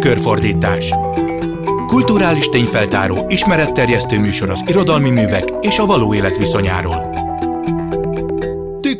Tükörfordítás Kulturális tényfeltáró, ismeretterjesztő műsor az irodalmi művek és a való élet viszonyáról.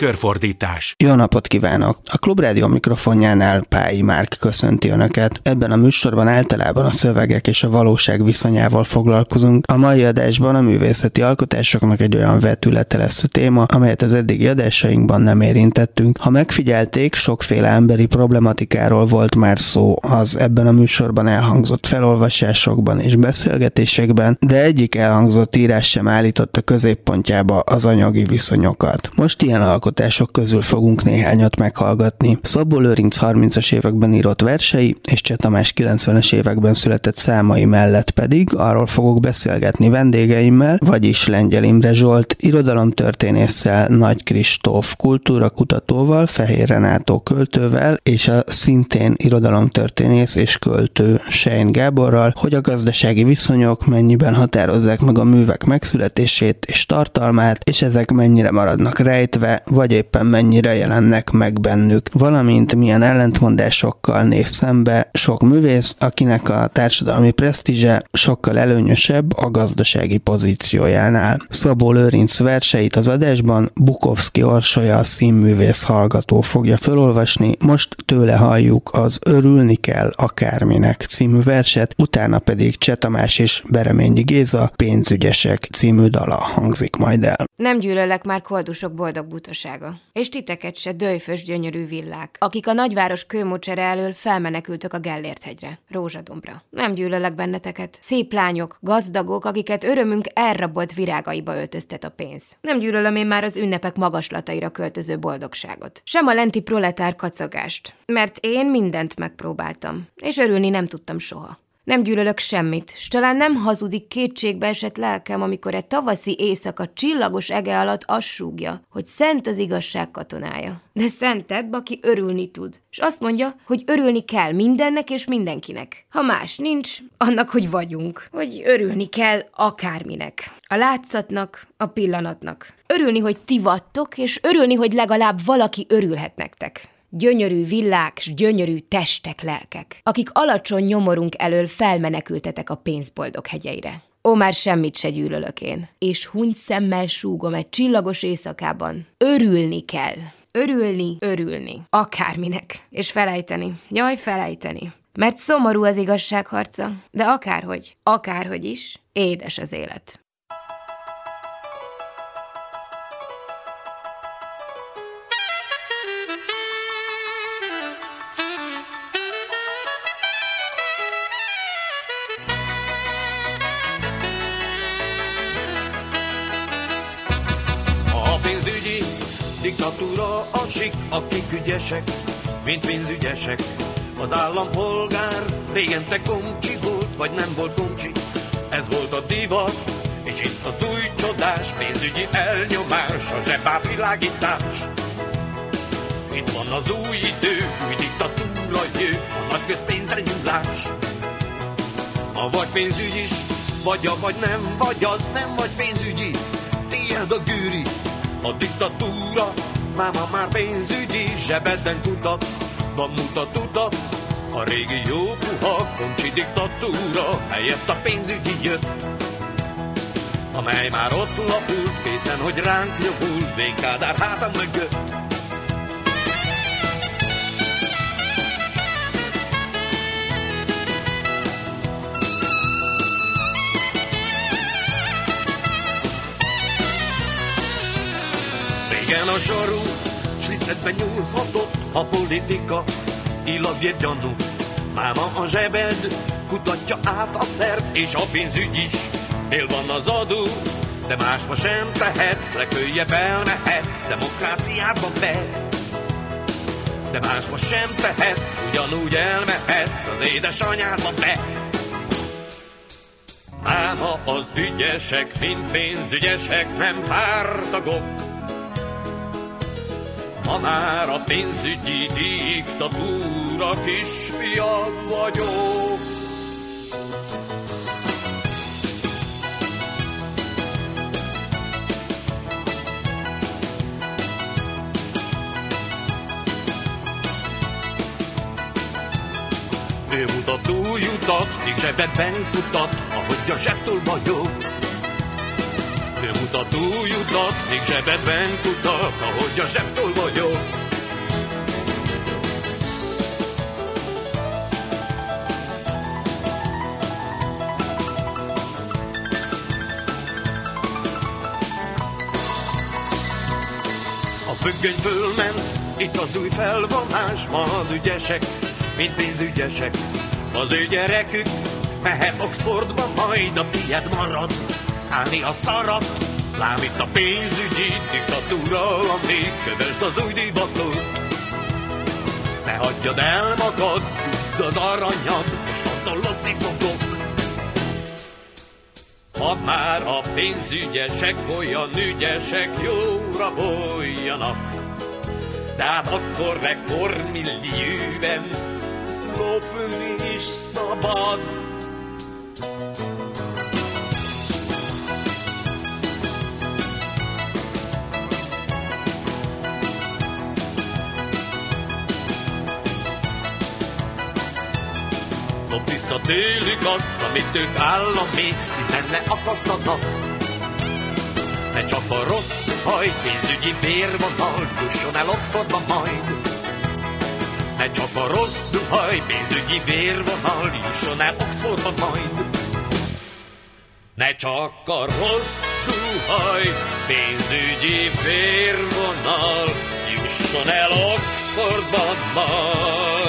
Tükörfordítás. Jó napot kívánok! A Klubrádió mikrofonjánál Pályi Márk köszönti Önöket. Ebben a műsorban általában a szövegek és a valóság viszonyával foglalkozunk. A mai adásban a művészeti alkotásoknak egy olyan vetülete lesz a téma, amelyet az eddigi adásainkban nem érintettünk. Ha megfigyelték, sokféle emberi problematikáról volt már szó az ebben a műsorban elhangzott felolvasásokban és beszélgetésekben, de egyik elhangzott írás sem állította középpontjába az anyagi viszonyokat. Most ilyen alkotások közül fogunk néhányat meghallgatni. Szabó Lőrinc 30-as években írott versei, és Cseh Tamás 90-es években született számai mellett pedig arról fogok beszélgetni vendégeimmel, vagyis Lengyel Imre Zsolt, irodalomtörténésszel, Nagy Kristóf kultúrakutatóval, Fehér Renátó költővel, és a szintén irodalomtörténész és költő Sein Gáborral, hogy a gazdasági viszonyok mennyiben határozzák meg a művek megszületését és tartalmát, és ezek mennyire maradnak rejtve, vagy éppen mennyire jelennek meg bennük, valamint milyen ellentmondásokkal néz szembe sok művész, akinek a társadalmi presztízse sokkal előnyösebb a gazdasági pozíciójánál. Szabó Lőrinc verseit az adásban Bukowski Orsolya a színművész hallgató fogja felolvasni, most tőle halljuk az Örülni kell akárminek című verset, utána pedig Csetamás és Bereményi Géza pénzügyesek című dala hangzik majd el. Nem gyűlölek már koldusok boldog butas gazdasága. És titeket se döjfös gyönyörű villák, akik a nagyváros kőmocsere elől felmenekültök a Gellért hegyre, Rózsadombra. Nem gyűlölek benneteket. Szép lányok, gazdagok, akiket örömünk elrabolt virágaiba öltöztet a pénz. Nem gyűlölöm én már az ünnepek magaslataira költöző boldogságot. Sem a lenti proletár kacagást. Mert én mindent megpróbáltam, és örülni nem tudtam soha. Nem gyűlölök semmit, s talán nem hazudik kétségbe esett lelkem, amikor egy tavaszi éjszaka csillagos ege alatt azt súgja, hogy szent az igazság katonája. De szentebb, aki örülni tud. És azt mondja, hogy örülni kell mindennek és mindenkinek. Ha más nincs, annak, hogy vagyunk. Hogy örülni kell akárminek. A látszatnak, a pillanatnak. Örülni, hogy ti vattok, és örülni, hogy legalább valaki örülhet nektek gyönyörű villák s gyönyörű testek, lelkek, akik alacsony nyomorunk elől felmenekültetek a pénzboldog hegyeire. Ó, már semmit se gyűlölök én, és huny szemmel súgom egy csillagos éjszakában. Örülni kell. Örülni, örülni. Akárminek. És felejteni. Jaj, felejteni. Mert szomorú az igazság harca, de akárhogy, akárhogy is, édes az élet. Diktatúra a sik, akik ügyesek, mint pénzügyesek. Az állampolgár régen te komcsi volt, vagy nem volt komcsi, ez volt a divat, és itt az új csodás, pénzügyi elnyomás, a zsebát világítás. Itt van az új idő, új diktatúra jő, a nagy közpénzre nyúlás. A vagy pénzügy is, vagy a vagy nem, vagy az nem vagy pénzügyi, tiéd a gűri, a diktatúra, máma már pénzügyi zsebedben kutat, van mutat utat, a régi jó puha koncsi diktatúra, helyett a pénzügyi jött, amely már ott lapult, készen, hogy ránk jobbul, végkádár hátam mögött. Zsarú, svicetben nyúlhatott a politika, illagért gyanú. Máma a zsebed, kutatja át a szerv és a pénzügy is. Dél van az adó, de más ma sem tehetsz, legfőjebb elmehetsz, demokráciádba be. De más ma sem tehetsz, ugyanúgy elmehetsz az édesanyádba be. Máma az ügyesek, mint pénzügyesek, nem pártagok, ma már a pénzügyi diktatúra kisfiam vagyok. Ő mutat új utat, még zsebedben kutat, ahogy a zsebtől vagyok. Ő mutat új utat, még zsebedben kutat, ahogy a zsebtől vagyok. A függöny fölment, itt az új felvonás, ma az ügyesek, mint pénzügyesek. Az ő gyerekük mehet Oxfordba, majd a tied marad, állni a szarat. Lám itt a pénzügyi diktatúra, ami kövesd az új divatot. Ne hagyjad el magad, tudd az aranyad, mostantól lopni fogok. Ha már a pénzügyesek olyan ügyesek, jó raboljanak. De hát akkor rekordmillióben lopni is szabad. Vissza tőlük azt, amit ők állami szinten leakasztanak. Ne csak a rossz haj, pénzügyi vérvonal jusson el Oxfordba majd. Ne csak a rossz duhaj, pénzügyi vérvonal jusson el Oxfordba majd. Ne csak a rossz duhaj, pénzügyi vérvonal jusson el Oxfordba majd.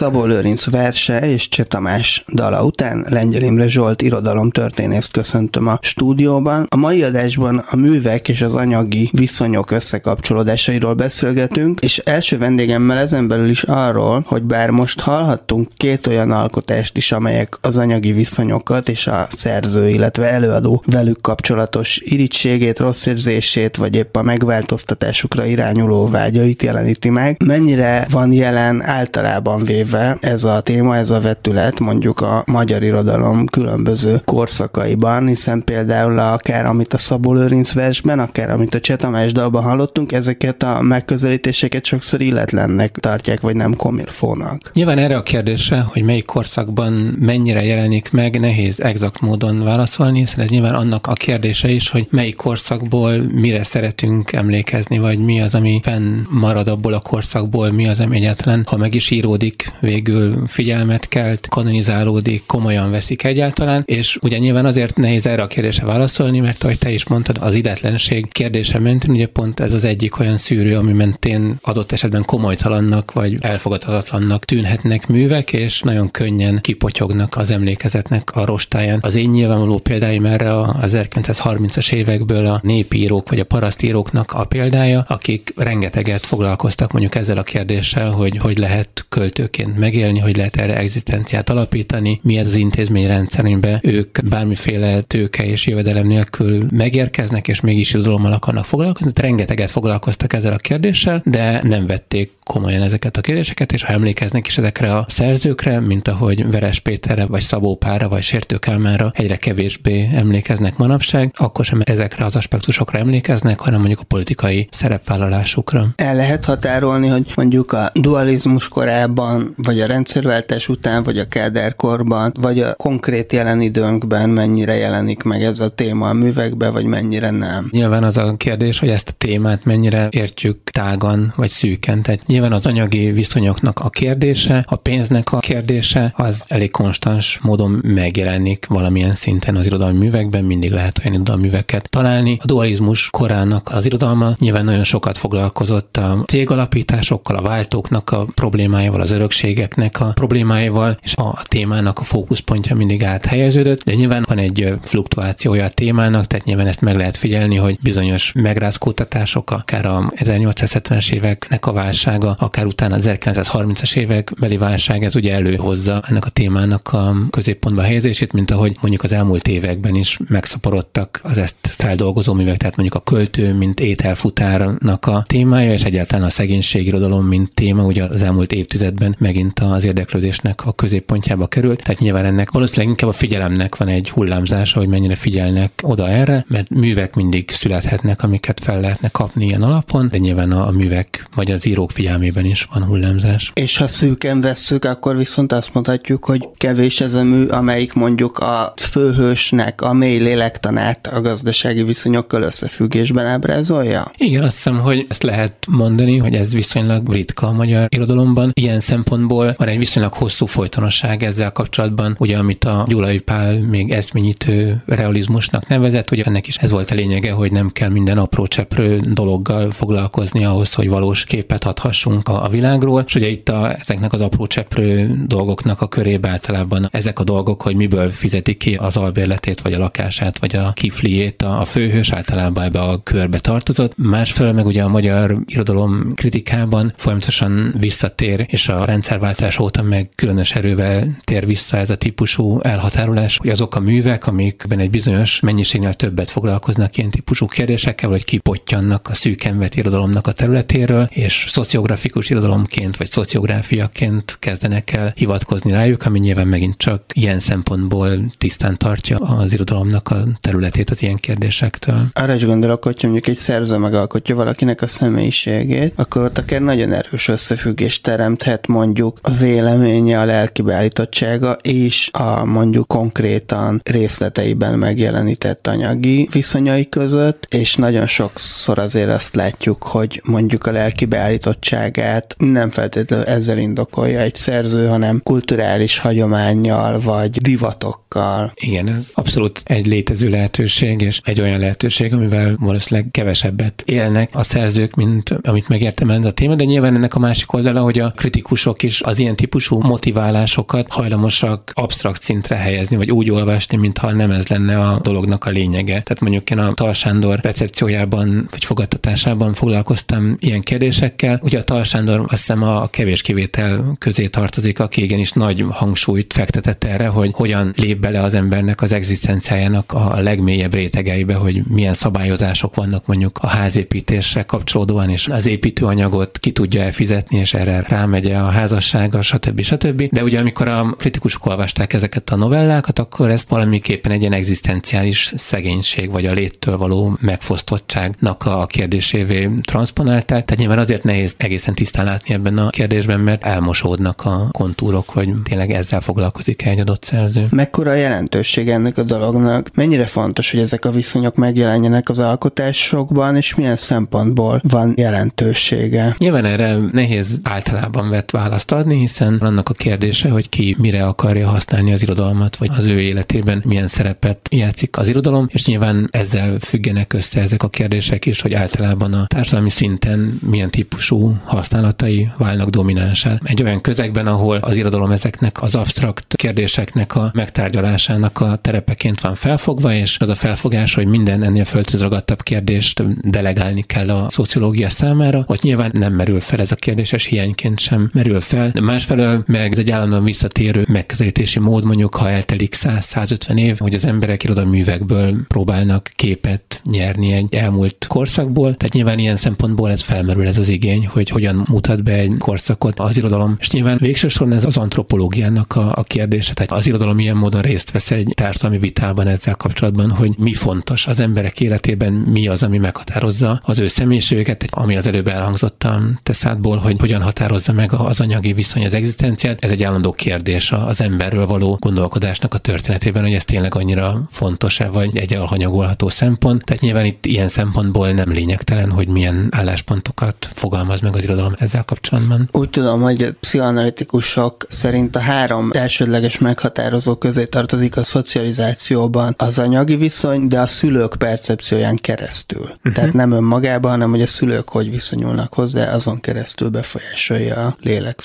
Szabó Lőrinc verse és Cseh Tamás dala után Lengyel Imre Zsolt irodalomtörténészt köszöntöm a stúdióban. A mai adásban a művek és az anyagi viszonyok összekapcsolódásairól beszélgetünk, és első vendégemmel ezen belül is arról, hogy bár most hallhattunk két olyan alkotást is, amelyek az anyagi viszonyokat és a szerző, illetve előadó velük kapcsolatos irítségét, rossz érzését, vagy épp a megváltoztatásukra irányuló vágyait jeleníti meg. Mennyire van jelen általában véve éve ez a téma, ez a vetület mondjuk a magyar irodalom különböző korszakaiban, hiszen például akár amit a Szabó Lőrinc versben, akár amit a Csetamás dalban hallottunk, ezeket a megközelítéseket sokszor illetlennek tartják, vagy nem komilfónak. Nyilván erre a kérdésre, hogy melyik korszakban mennyire jelenik meg, nehéz exakt módon válaszolni, hiszen ez nyilván annak a kérdése is, hogy melyik korszakból mire szeretünk emlékezni, vagy mi az, ami fenn marad abból a korszakból, mi az, ami egyetlen, ha meg is íródik, végül figyelmet kelt, kanonizálódik, komolyan veszik egyáltalán, és ugye nyilván azért nehéz erre a kérdésre válaszolni, mert ahogy te is mondtad, az idetlenség kérdése mentén ugye pont ez az egyik olyan szűrő, ami mentén adott esetben komolytalannak vagy elfogadhatatlannak tűnhetnek művek, és nagyon könnyen kipotyognak az emlékezetnek a rostáján. Az én nyilvánvaló példáim erre a 1930-as évekből a népírók vagy a parasztíróknak a példája, akik rengeteget foglalkoztak mondjuk ezzel a kérdéssel, hogy hogy lehet költők egyébként megélni, hogy lehet erre egzisztenciát alapítani, mi ez az intézményrendszer, amiben ők bármiféle tőke és jövedelem nélkül megérkeznek, és mégis irodalommal akarnak foglalkozni. Tehát rengeteget foglalkoztak ezzel a kérdéssel, de nem vették komolyan ezeket a kérdéseket, és ha emlékeznek is ezekre a szerzőkre, mint ahogy Veres Péterre, vagy Szabó Pára, vagy Sértő Kálmára egyre kevésbé emlékeznek manapság, akkor sem ezekre az aspektusokra emlékeznek, hanem mondjuk a politikai szerepvállalásukra. El lehet határolni, hogy mondjuk a dualizmus korában vagy a rendszerváltás után, vagy a Kádárkorban, vagy a konkrét jelen időnkben mennyire jelenik meg ez a téma a művekbe, vagy mennyire nem. Nyilván az a kérdés, hogy ezt a témát mennyire értjük tágan, vagy szűken. Tehát nyilván az anyagi viszonyoknak a kérdése, a pénznek a kérdése, az elég konstans módon megjelenik valamilyen szinten az irodalmi művekben, mindig lehet olyan irodalmi műveket találni. A dualizmus korának az irodalma nyilván nagyon sokat foglalkozott a cégalapításokkal, a váltóknak a problémáival, az örökség közösségeknek a problémáival, és a témának a fókuszpontja mindig áthelyeződött, de nyilván van egy fluktuációja a témának, tehát nyilván ezt meg lehet figyelni, hogy bizonyos megrázkódtatások, akár a 1870-es éveknek a válsága, akár utána az 1930-as évek beli válság, ez ugye előhozza ennek a témának a középpontba helyezését, mint ahogy mondjuk az elmúlt években is megszaporodtak az ezt feldolgozó művek, tehát mondjuk a költő, mint ételfutárnak a témája, és egyáltalán a szegénységirodalom, mint téma, ugye az elmúlt évtizedben megint az érdeklődésnek a középpontjába került. Tehát nyilván ennek valószínűleg inkább a figyelemnek van egy hullámzása, hogy mennyire figyelnek oda erre, mert művek mindig születhetnek, amiket fel lehetne kapni ilyen alapon, de nyilván a, a művek vagy az írók figyelmében is van hullámzás. És ha szűken vesszük, akkor viszont azt mondhatjuk, hogy kevés ez a mű, amelyik mondjuk a főhősnek a mély lélektanát a gazdasági viszonyokkal összefüggésben ábrázolja? Igen, azt hiszem, hogy ezt lehet mondani, hogy ez viszonylag ritka a magyar irodalomban. Ilyen szempontból van egy viszonylag hosszú folytonosság ezzel kapcsolatban, ugye amit a Gyulai Pál még eszményítő realizmusnak nevezett, ugye ennek is ez volt a lényege, hogy nem kell minden apró cseprő dologgal foglalkozni ahhoz, hogy valós képet adhassunk a, a világról. És ugye itt a, ezeknek az apró cseprő dolgoknak a körébe általában ezek a dolgok, hogy miből fizeti ki az albérletét, vagy a lakását, vagy a kifliét a, a főhős, általában ebbe a körbe tartozott. Másfelől meg ugye a magyar irodalom kritikában folyamatosan visszatér, és a rendszerváltás óta meg különös erővel tér vissza ez a típusú elhatárolás, hogy azok a művek, amikben egy bizonyos mennyiségnél többet foglalkoznak ilyen típusú kérdésekkel, vagy kipottyannak a szűkenvet irodalomnak a területéről, és szociografikus irodalomként, vagy szociográfiaként kezdenek el hivatkozni rájuk, ami nyilván megint csak ilyen szempontból tisztán tartja az irodalomnak a területét az ilyen kérdésektől. Arra is gondolok, hogy mondjuk egy szerző megalkotja valakinek a személyiségét, akkor ott akár nagyon erős összefüggés teremthet mondjuk a véleménye, a lelki beállítottsága és a mondjuk konkrétan részleteiben megjelenített anyagi viszonyai között, és nagyon sokszor azért azt látjuk, hogy mondjuk a lelki beállítottságát nem feltétlenül ezzel indokolja egy szerző, hanem kulturális hagyományjal vagy divatokkal. Igen, ez abszolút egy létező lehetőség, és egy olyan lehetőség, amivel valószínűleg kevesebbet élnek a szerzők, mint amit megértem ez a téma, de nyilván ennek a másik oldala, hogy a kritikusok is az ilyen típusú motiválásokat hajlamosak absztrakt szintre helyezni, vagy úgy olvasni, mintha nem ez lenne a dolognak a lényege. Tehát mondjuk én a Talsándor recepciójában, vagy fogadtatásában foglalkoztam ilyen kérdésekkel. Ugye a Talsándor azt hiszem a kevés kivétel közé tartozik, aki igenis nagy hangsúlyt fektetett erre, hogy hogyan lép bele az embernek az egzisztenciájának a legmélyebb rétegeibe, hogy milyen szabályozások vannak mondjuk a házépítésre kapcsolódóan, és az építőanyagot ki tudja elfizetni, és erre rámegy a házassága, stb. stb. De ugye amikor a kritikusok olvasták ezeket a novellákat, akkor ezt valamiképpen egy ilyen egzisztenciális szegénység, vagy a léttől való megfosztottságnak a kérdésévé transponálták. Tehát nyilván azért nehéz egészen tisztán látni ebben a kérdésben, mert elmosódnak a kontúrok, hogy tényleg ezzel foglalkozik egy adott szerző. Mekkora a jelentőség ennek a dolognak? Mennyire fontos, hogy ezek a viszonyok megjelenjenek az alkotásokban, és milyen szempontból van jelentősége? Nyilván erre nehéz általában vett választ adni, hiszen annak a kérdése, hogy ki mire akarja használni az irodalmat, vagy az ő életében milyen szerepet játszik az irodalom, és nyilván ezzel függenek össze ezek a kérdések is, hogy általában a társadalmi szinten milyen típusú használatai válnak dominánsá. Egy olyan közegben, ahol az irodalom ezeknek az absztrakt kérdéseknek a megtárgyalásának a terepeként van felfogva, és az a felfogás, hogy minden ennél földragadtabb kérdést delegálni kell a szociológia számára, ott nyilván nem merül fel ez a kérdéses hiányként sem merül fel. Másfelől meg ez egy állandóan visszatérő megközelítési mód, mondjuk ha eltelik 100-150 év, hogy az emberek irodalművekből próbálnak képet nyerni egy elmúlt korszakból. Tehát nyilván ilyen szempontból ez felmerül ez az igény, hogy hogyan mutat be egy korszakot az irodalom. És nyilván végsősorban ez az antropológiának a, a kérdése. Tehát az irodalom ilyen módon részt vesz egy társadalmi vitában ezzel kapcsolatban, hogy mi fontos az emberek életében, mi az, ami meghatározza az ő személyiségüket, ami az előbb elhangzott a teszádból, hogy hogyan határozza meg az anyagi viszony az egzisztenciát. Ez egy állandó kérdés az emberről való gondolkodásnak a történetében, hogy ez tényleg annyira fontos-e, vagy egy elhanyagolható szempont. Tehát nyilván itt ilyen szempontból nem lényegtelen, hogy milyen álláspontokat fogalmaz meg az irodalom ezzel kapcsolatban. Úgy tudom, hogy pszichoanalitikusok szerint a három elsődleges meghatározó közé tartozik a szocializációban az anyagi viszony, de a szülők percepcióján keresztül. Uh-huh. Tehát nem önmagában, hanem hogy a szülők hogy viszonyulnak hozzá, azon keresztül befolyásolja a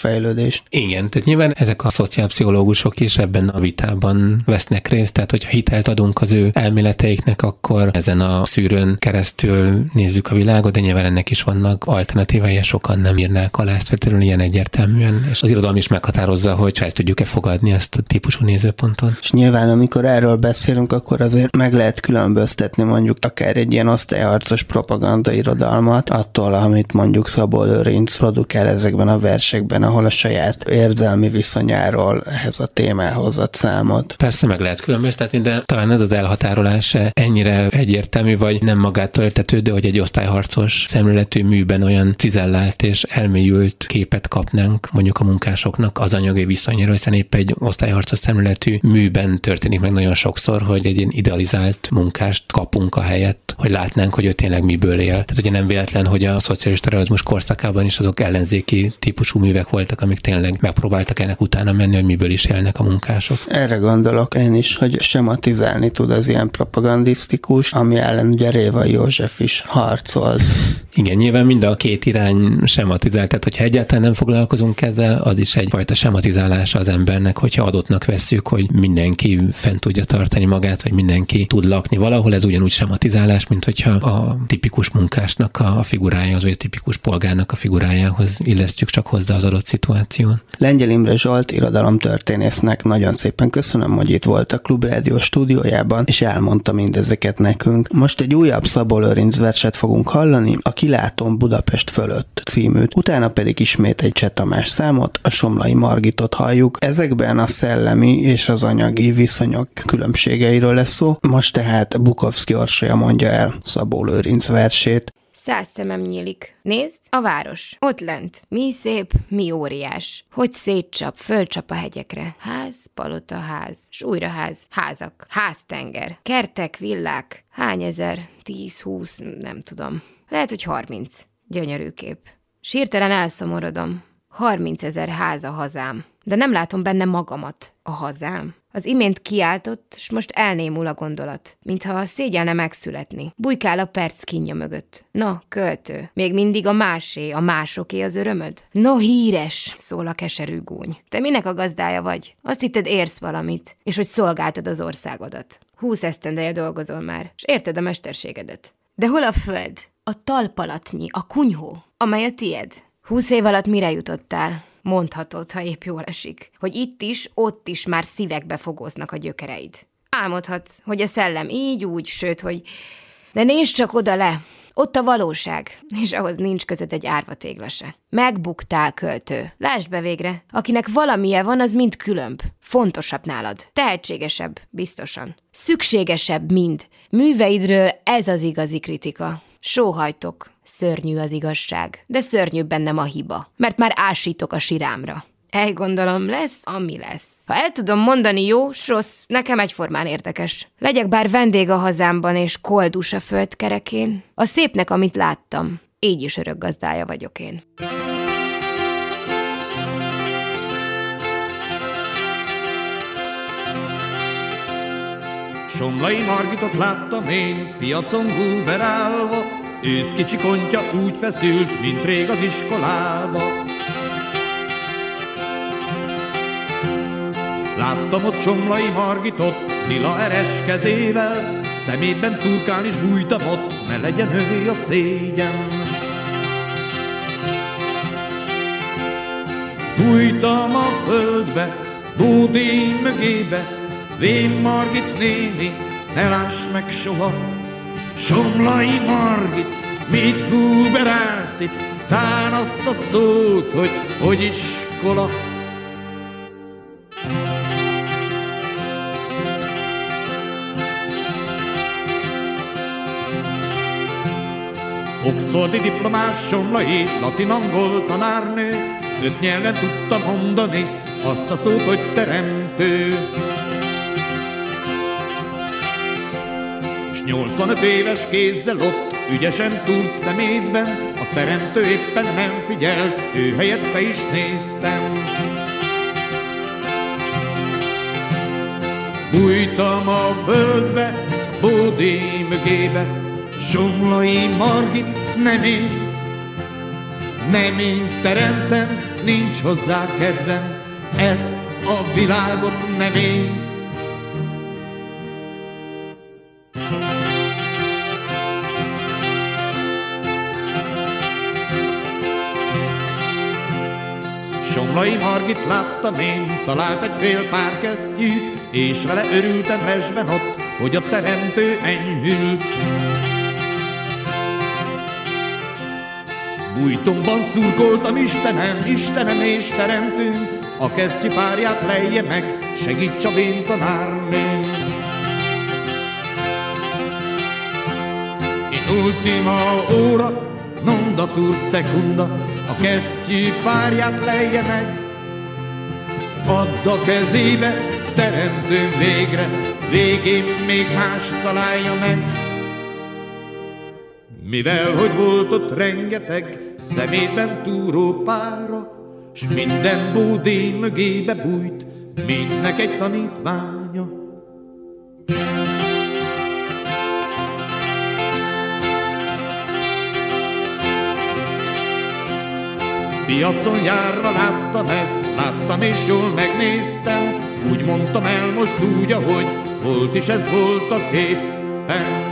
lélekfejlődést. Igen, tehát nyilván ezek a szociálpszichológusok is ebben a vitában vesznek részt, tehát hogyha hitelt adunk az ő elméleteiknek, akkor ezen a szűrőn keresztül nézzük a világot, de nyilván ennek is vannak alternatívái, és sokan nem írnák alá ezt feltétlenül ilyen egyértelműen, és az irodalom is meghatározza, hogy fel tudjuk-e fogadni ezt a típusú nézőpontot. És nyilván, amikor erről beszélünk, akkor azért meg lehet különböztetni mondjuk akár egy ilyen osztályharcos propaganda irodalmat attól, amit mondjuk Szabó Lőrinc produkál ezekben a versekben, ahol a saját érzelmi viszonyáról ehhez a témához ad számot. Persze meg lehet különböztetni, de talán ez az elhatárolás ennyire egyértelmű, vagy nem magától értetődő, hogy egy osztályharcos szemléletű műben olyan cizellált és elmélyült képet kapnánk mondjuk a munkásoknak az anyagi viszonyról, hiszen épp egy osztályharcos szemléletű műben történik meg nagyon sokszor, hogy egy ilyen idealizált munkást kapunk a helyet, hogy látnánk, hogy ő tényleg miből él. Tehát ugye nem véletlen, hogy a szocialista realizmus korszakában is azok ellenzéki típusú művek voltak, amik tényleg megpróbáltak ennek utána menni, hogy miből is élnek a munkások. Erre gondolok én is, hogy sematizálni tud az ilyen propagandisztikus, ami ellen ugye Réva József is harcolt. Igen, nyilván mind a két irány sematizált, tehát hogyha egyáltalán nem foglalkozunk ezzel, az is egyfajta sematizálása az embernek, hogyha adottnak vesszük, hogy mindenki fent tudja tartani magát, vagy mindenki tud lakni valahol, ez ugyanúgy sematizálás, mint hogyha a tipikus munkásnak a figurájához, vagy a tipikus polgárnak a figurájához illesztjük csak hozzá az adott szituáción. Lengyel Imre Zsolt irodalomtörténésznek nagyon szépen köszönöm, hogy itt volt a Klubrádió stúdiójában, és elmondta mindezeket nekünk. Most egy újabb Szabó Lőrinc verset fogunk hallani, a Kilátom Budapest fölött címűt. Utána pedig ismét egy Csetamás számot, a Somlai Margitot halljuk. Ezekben a szellemi és az anyagi viszonyok különbségeiről lesz szó. Most tehát Bukowski Orsolya mondja el Szabó Lőrinc versét. Száz szemem nyílik. Nézd, a város. Ott lent. Mi szép, mi óriás. Hogy szétcsap, fölcsap a hegyekre. Ház, palota, ház. S újra ház. Házak. Háztenger. Kertek, villák. Hány ezer? Tíz, húsz, nem tudom. Lehet, hogy harminc. Gyönyörű kép. Sírtelen elszomorodom. Harminc ezer a hazám. De nem látom benne magamat, a hazám. Az imént kiáltott, s most elnémul a gondolat, mintha szégyelne megszületni. Bujkál a perc kínja mögött. No, költő, még mindig a másé, a másoké az örömöd? No, híres, szól a keserű gúny. Te minek a gazdája vagy? Azt hitted érsz valamit, és hogy szolgáltad az országodat. Húsz esztendeje dolgozol már, és érted a mesterségedet. De hol a föld? A talpalatnyi, a kunyhó, amely a tied. Húsz év alatt mire jutottál? Mondhatod, ha épp jól esik, hogy itt is, ott is már szívekbe fogóznak a gyökereid. Álmodhatsz, hogy a szellem így, úgy, sőt, hogy... De nézd csak oda le, ott a valóság, és ahhoz nincs között egy árva tégla. Megbuktál, költő. Lásd be végre. Akinek valamilyen van, az mind különb. Fontosabb nálad. Tehetségesebb, biztosan. Szükségesebb mind. Műveidről ez az igazi kritika. Sóhajtok, Szörnyű az igazság, de szörnyűbb bennem a hiba, mert már ásítok a sirámra. Ej, gondolom, lesz, ami lesz. Ha el tudom mondani jó, s rossz, nekem egyformán érdekes. Legyek bár vendég a hazámban és koldus a földkerekén, a szépnek, amit láttam, így is örök gazdája vagyok én. Somlai Margitot láttam én, piacon gúberálva, Ősz kicsi kontya úgy feszült, mint rég az iskolába. Láttam ott Somlai Margitot, lila eres kezével, szemétben turkál és bújtam ott, ne legyen ő a szégyen. Bújtam a földbe, bódé mögébe, Vén Margit néni, ne láss meg soha, Somlai Margit, mit guberálsz itt? Tán azt a szót, hogy hogy iskola. Oxfordi diplomás Somlai, latin-angol tanárnő, öt nyelven tudta mondani azt a szót, hogy teremtő. 85 éves kézzel ott, ügyesen túrt szemétben, a teremtő éppen nem figyelt, ő helyette is néztem. Bújtam a földbe, Bódé mögébe, Somlai Margit nem én, nem én teremtem, nincs hozzá kedvem, ezt a világot nem én Somlai Margit láttam én, talált egy fél pár kesztyűt, és vele örültem mesben ott, hogy a teremtő enyhült. Bújtomban szurkoltam Istenem, Istenem és teremtőm, a kesztyi párját lejje meg, segíts a vén tanárnőm. In ultima ora, non datur secunda, a kesztyi párját lejje meg, add a kezébe, teremtőm végre, végén még más találja meg. Mivel, hogy volt ott rengeteg szemétben túró pára, S minden bódé mögébe bújt, mindnek egy tanítványa. Piacon járva láttam ezt, láttam és jól megnéztem, úgy mondtam el most úgy, ahogy volt is ez volt a képen.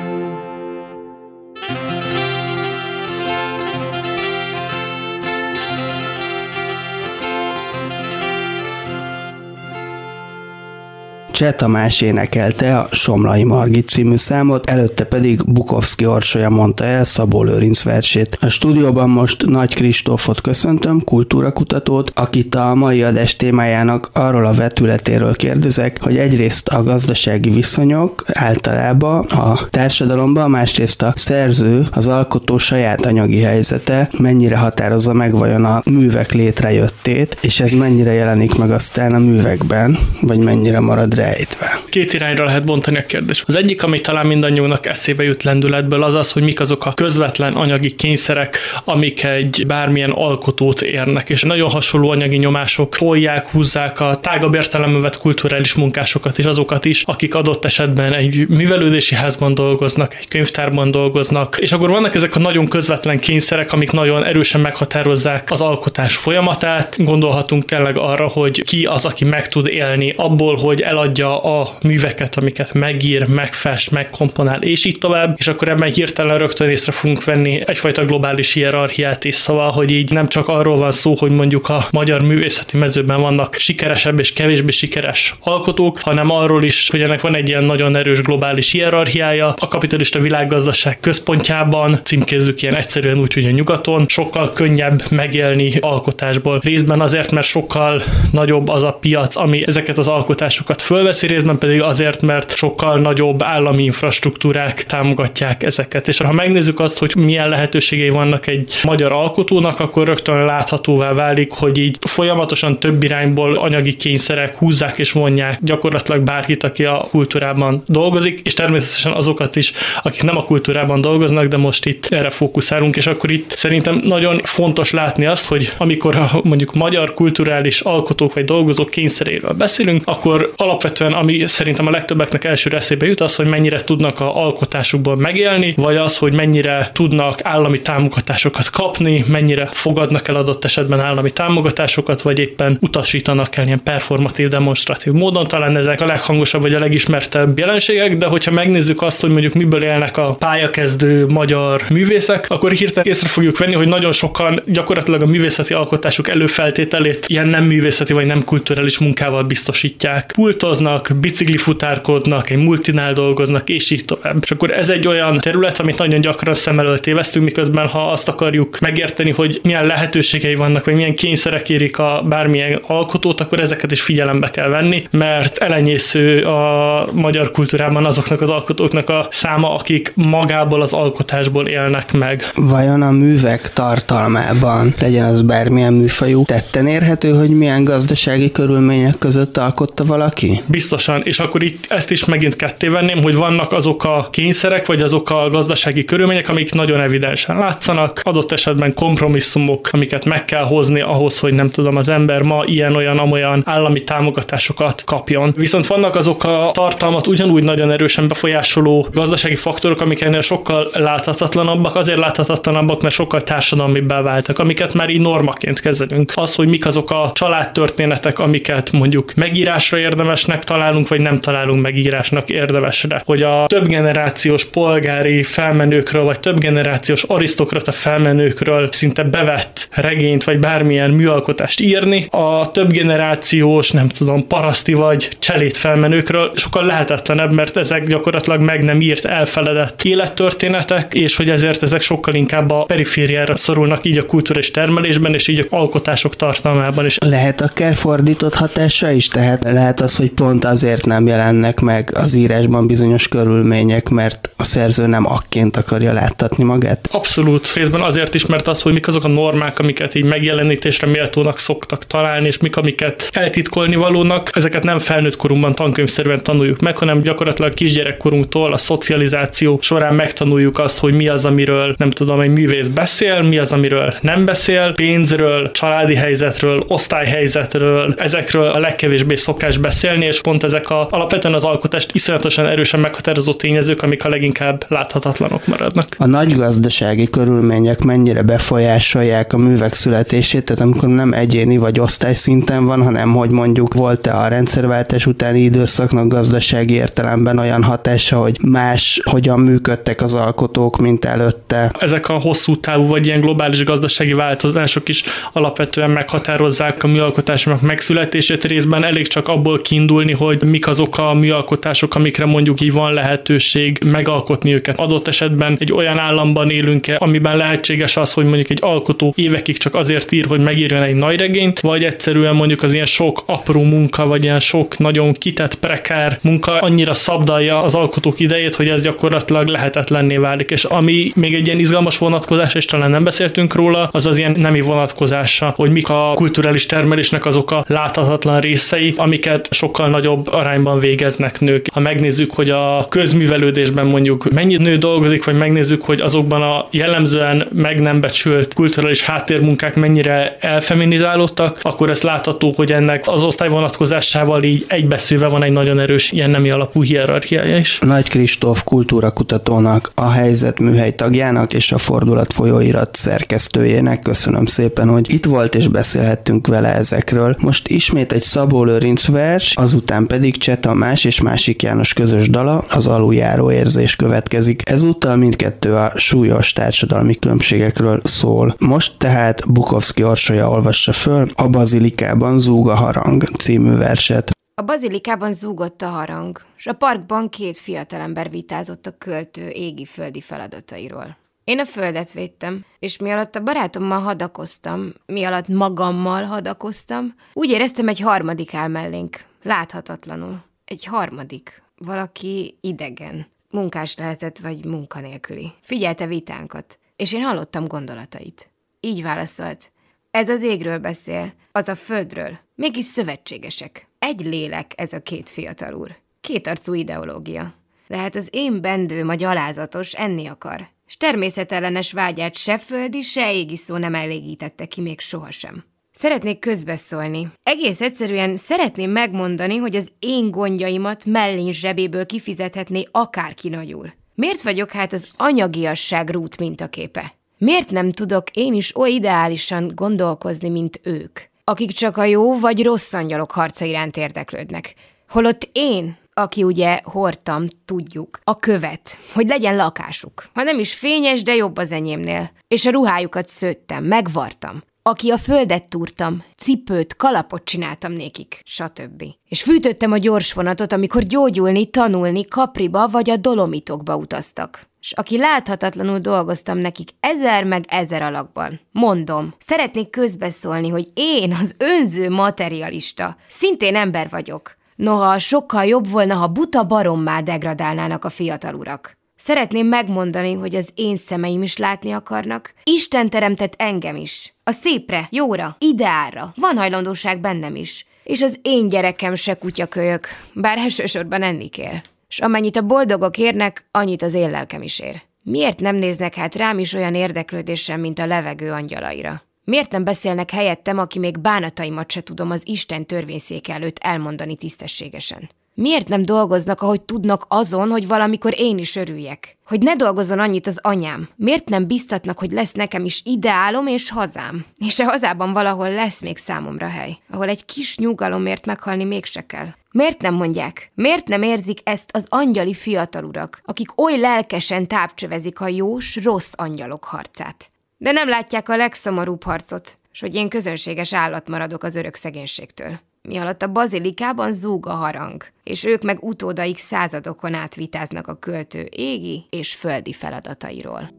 Cseh Tamás énekelte a Somlai Margit című számot, előtte pedig Bukowski Orsolya mondta el Szabó Lőrinc versét. A stúdióban most Nagy Kristófot köszöntöm, kultúrakutatót, akit a mai adás témájának arról a vetületéről kérdezek, hogy egyrészt a gazdasági viszonyok általában a társadalomban, másrészt a szerző, az alkotó saját anyagi helyzete mennyire határozza meg vajon a művek létrejöttét, és ez mennyire jelenik meg aztán a művekben, vagy mennyire marad rejtve. Két irányra lehet bontani a kérdést. Az egyik, ami talán mindannyiunknak eszébe jut lendületből, az az, hogy mik azok a közvetlen anyagi kényszerek, amik egy bármilyen alkotót érnek, és nagyon hasonló anyagi nyomások tolják, húzzák a tágabb értelemben kulturális munkásokat és azokat is, akik adott esetben egy művelődési házban dolgoznak, egy könyvtárban dolgoznak, és akkor vannak ezek a nagyon közvetlen kényszerek, amik nagyon erősen meghatározzák az alkotás folyamatát. Gondolhatunk tényleg arra, hogy ki az, aki meg tud élni abból, hogy eladja eladja a műveket, amiket megír, megfest, megkomponál, és így tovább, és akkor ebben hirtelen rögtön észre fogunk venni egyfajta globális hierarchiát is, szóval, hogy így nem csak arról van szó, hogy mondjuk a magyar művészeti mezőben vannak sikeresebb és kevésbé sikeres alkotók, hanem arról is, hogy ennek van egy ilyen nagyon erős globális hierarchiája. A kapitalista világgazdaság központjában címkézzük ilyen egyszerűen úgy, hogy a nyugaton sokkal könnyebb megélni alkotásból. Részben azért, mert sokkal nagyobb az a piac, ami ezeket az alkotásokat föl fölveszi, részben pedig azért, mert sokkal nagyobb állami infrastruktúrák támogatják ezeket. És ha megnézzük azt, hogy milyen lehetőségei vannak egy magyar alkotónak, akkor rögtön láthatóvá válik, hogy így folyamatosan több irányból anyagi kényszerek húzzák és vonják gyakorlatilag bárkit, aki a kultúrában dolgozik, és természetesen azokat is, akik nem a kultúrában dolgoznak, de most itt erre fókuszálunk, és akkor itt szerintem nagyon fontos látni azt, hogy amikor mondjuk magyar kulturális alkotók vagy dolgozók kényszeréről beszélünk, akkor alapvetően alapvetően, ami szerintem a legtöbbeknek első eszébe jut, az, hogy mennyire tudnak a alkotásukból megélni, vagy az, hogy mennyire tudnak állami támogatásokat kapni, mennyire fogadnak el adott esetben állami támogatásokat, vagy éppen utasítanak el ilyen performatív, demonstratív módon. Talán ezek a leghangosabb vagy a legismertebb jelenségek, de hogyha megnézzük azt, hogy mondjuk miből élnek a pályakezdő magyar művészek, akkor hirtelen észre fogjuk venni, hogy nagyon sokan gyakorlatilag a művészeti alkotásuk előfeltételét ilyen nem művészeti vagy nem kulturális munkával biztosítják. Pultoznak, dolgoznak, biciklifutárkodnak, egy multinál dolgoznak, és így tovább. És akkor ez egy olyan terület, amit nagyon gyakran szem előtt tévesztünk, miközben ha azt akarjuk megérteni, hogy milyen lehetőségei vannak, vagy milyen kényszerek érik a bármilyen alkotót, akkor ezeket is figyelembe kell venni, mert elenyésző a magyar kultúrában azoknak az alkotóknak a száma, akik magából az alkotásból élnek meg. Vajon a művek tartalmában, legyen az bármilyen műfajú, tetten érhető, hogy milyen gazdasági körülmények között alkotta valaki? Biztosan, és akkor itt ezt is megint ketté venném, hogy vannak azok a kényszerek, vagy azok a gazdasági körülmények, amik nagyon evidensen látszanak, adott esetben kompromisszumok, amiket meg kell hozni ahhoz, hogy nem tudom, az ember ma ilyen-olyan, amolyan állami támogatásokat kapjon. Viszont vannak azok a tartalmat ugyanúgy nagyon erősen befolyásoló gazdasági faktorok, amik ennél sokkal láthatatlanabbak, azért láthatatlanabbak, mert sokkal társadalmibbá váltak, amiket már így normaként kezelünk. Az, hogy mik azok a családtörténetek, amiket mondjuk megírásra érdemesnek találunk, vagy nem találunk meg írásnak érdemesre. Hogy a több generációs polgári felmenőkről, vagy több generációs arisztokrata felmenőkről szinte bevett regényt, vagy bármilyen műalkotást írni, a több generációs, nem tudom, paraszti vagy cselét felmenőkről sokkal lehetetlenebb, mert ezek gyakorlatilag meg nem írt, elfeledett élettörténetek, és hogy ezért ezek sokkal inkább a perifériára szorulnak így a kulturális termelésben, és így a alkotások tartalmában is. Lehet akár fordított hatása is, tehát lehet az, hogy pont azért nem jelennek meg az írásban bizonyos körülmények, mert a szerző nem akként akarja láttatni magát? Abszolút. Részben azért is, mert az, hogy mik azok a normák, amiket így megjelenítésre méltónak szoktak találni, és mik, amiket eltitkolni valónak, ezeket nem felnőtt korunkban tankönyvszerűen tanuljuk meg, hanem gyakorlatilag kisgyerekkorunktól a szocializáció során megtanuljuk azt, hogy mi az, amiről nem tudom, egy művész beszél, mi az, amiről nem beszél, pénzről, családi helyzetről, osztályhelyzetről, ezekről a legkevésbé szokás beszélni, és pont ezek a, alapvetően az alkotást iszonyatosan erősen meghatározó tényezők, amik a leginkább láthatatlanok maradnak. A nagy gazdasági körülmények mennyire befolyásolják a művek születését, tehát amikor nem egyéni vagy osztályszinten van, hanem hogy mondjuk volt-e a rendszerváltás utáni időszaknak gazdasági értelemben olyan hatása, hogy más hogyan működtek az alkotók, mint előtte. Ezek a hosszú távú vagy ilyen globális gazdasági változások is alapvetően meghatározzák a műalkotások megszületését részben. Elég csak abból kiindulni, hogy mik azok a műalkotások, amikre mondjuk így van lehetőség megalkotni őket. Adott esetben egy olyan államban élünk -e, amiben lehetséges az, hogy mondjuk egy alkotó évekig csak azért ír, hogy megírjon egy nagy regényt, vagy egyszerűen mondjuk az ilyen sok apró munka, vagy ilyen sok nagyon kitett prekár munka annyira szabdalja az alkotók idejét, hogy ez gyakorlatilag lehetetlenné válik. És ami még egy ilyen izgalmas vonatkozás, és talán nem beszéltünk róla, az az ilyen nemi vonatkozása, hogy mik a kulturális termelésnek azok a láthatatlan részei, amiket sokkal nagyobb arányban végeznek nők. Ha megnézzük, hogy a közművelődésben mondjuk mennyi nő dolgozik, vagy megnézzük, hogy azokban a jellemzően meg nem becsült kulturális háttérmunkák mennyire elfeminizálódtak, akkor ezt látható, hogy ennek az osztály vonatkozásával így egybeszűve van egy nagyon erős ilyen nemi alapú hierarchiája is. Nagy Kristóf kultúrakutatónak, a helyzet műhely tagjának és a fordulat folyóirat szerkesztőjének köszönöm szépen, hogy itt volt és beszélhettünk vele ezekről. Most ismét egy Szabó Lőrinc vers, azután pedig Cseh Tamás és Másik János közös dala, az aluljáró érzés következik. Ezúttal mindkettő a súlyos társadalmi különbségekről szól. Most tehát Bukowski Orsolya olvassa föl a Bazilikában zúg a harang című verset. A bazilikában zúgott a harang, és a parkban két fiatalember vitázott a költő égi-földi feladatairól. Én a földet védtem, és mi alatt a barátommal hadakoztam, mi alatt magammal hadakoztam, úgy éreztem egy harmadik áll mellénk, láthatatlanul. Egy harmadik. Valaki idegen. Munkás lehetett, vagy munkanélküli. Figyelte vitánkat, és én hallottam gondolatait. Így válaszolt. Ez az égről beszél, az a földről. Mégis szövetségesek. Egy lélek ez a két fiatal úr. Kétarcú ideológia. Lehet az én bendőm a gyalázatos enni akar, és természetellenes vágyát se földi, se égi szó nem elégítette ki még sohasem. Szeretnék közbeszólni. Egész egyszerűen szeretném megmondani, hogy az én gondjaimat mellén zsebéből kifizethetné akárki nagy úr. Miért vagyok hát az anyagiasság rút mintaképe? Miért nem tudok én is oly ideálisan gondolkozni, mint ők, akik csak a jó vagy rossz angyalok harca iránt érdeklődnek? Holott én, aki ugye hordtam, tudjuk, a követ, hogy legyen lakásuk. Ha nem is fényes, de jobb az enyémnél. És a ruhájukat szőttem, megvartam. Aki a földet túrtam, cipőt, kalapot csináltam nékik, stb. És fűtöttem a gyorsvonatot, amikor gyógyulni, tanulni Kapriba vagy a Dolomitokba utaztak. És aki láthatatlanul dolgoztam nekik ezer meg ezer alakban. Mondom, szeretnék közbeszólni, hogy én, az önző materialista, szintén ember vagyok. Noha sokkal jobb volna, ha buta barommá degradálnának a fiatal urak. Szeretném megmondani, hogy az én szemeim is látni akarnak. Isten teremtett engem is. A szépre, jóra, ideára. Van hajlandóság bennem is. És az én gyerekem se kutyakölyök, bár elsősorban enni kell. És amennyit a boldogok érnek, annyit az én lelkem is ér. Miért nem néznek hát rám is olyan érdeklődéssel, mint a levegő angyalaira? Miért nem beszélnek helyettem, aki még bánataimat se tudom az Isten törvényszék előtt elmondani tisztességesen? Miért nem dolgoznak, ahogy tudnak azon, hogy valamikor én is örüljek? Hogy ne dolgozzon annyit az anyám? Miért nem biztatnak, hogy lesz nekem is ideálom és hazám? És a hazában valahol lesz még számomra hely, ahol egy kis nyugalomért meghalni mégse kell. Miért nem mondják? Miért nem érzik ezt az angyali fiatalurak, akik oly lelkesen tápcsövezik a jós, rossz angyalok harcát? De nem látják a legszomorúbb harcot, s hogy én közönséges állat maradok az örök szegénységtől. Mi alatt a bazilikában zúg a harang, és ők meg utódaik századokon át vitáznak a költő égi és földi feladatairól.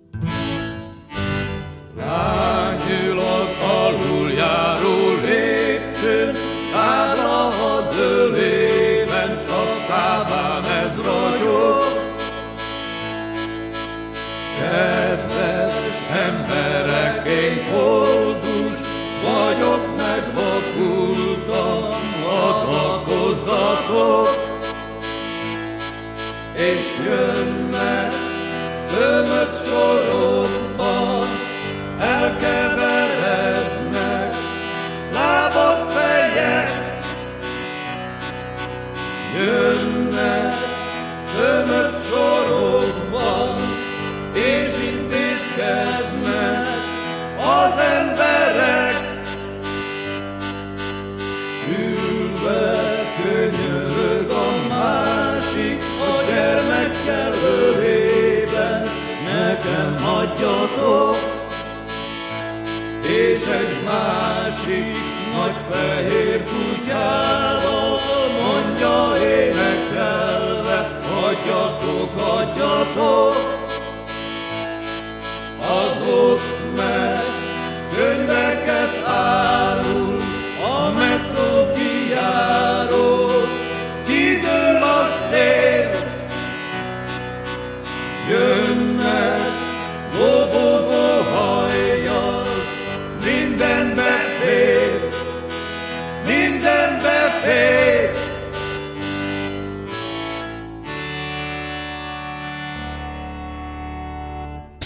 Lányül az aluljáró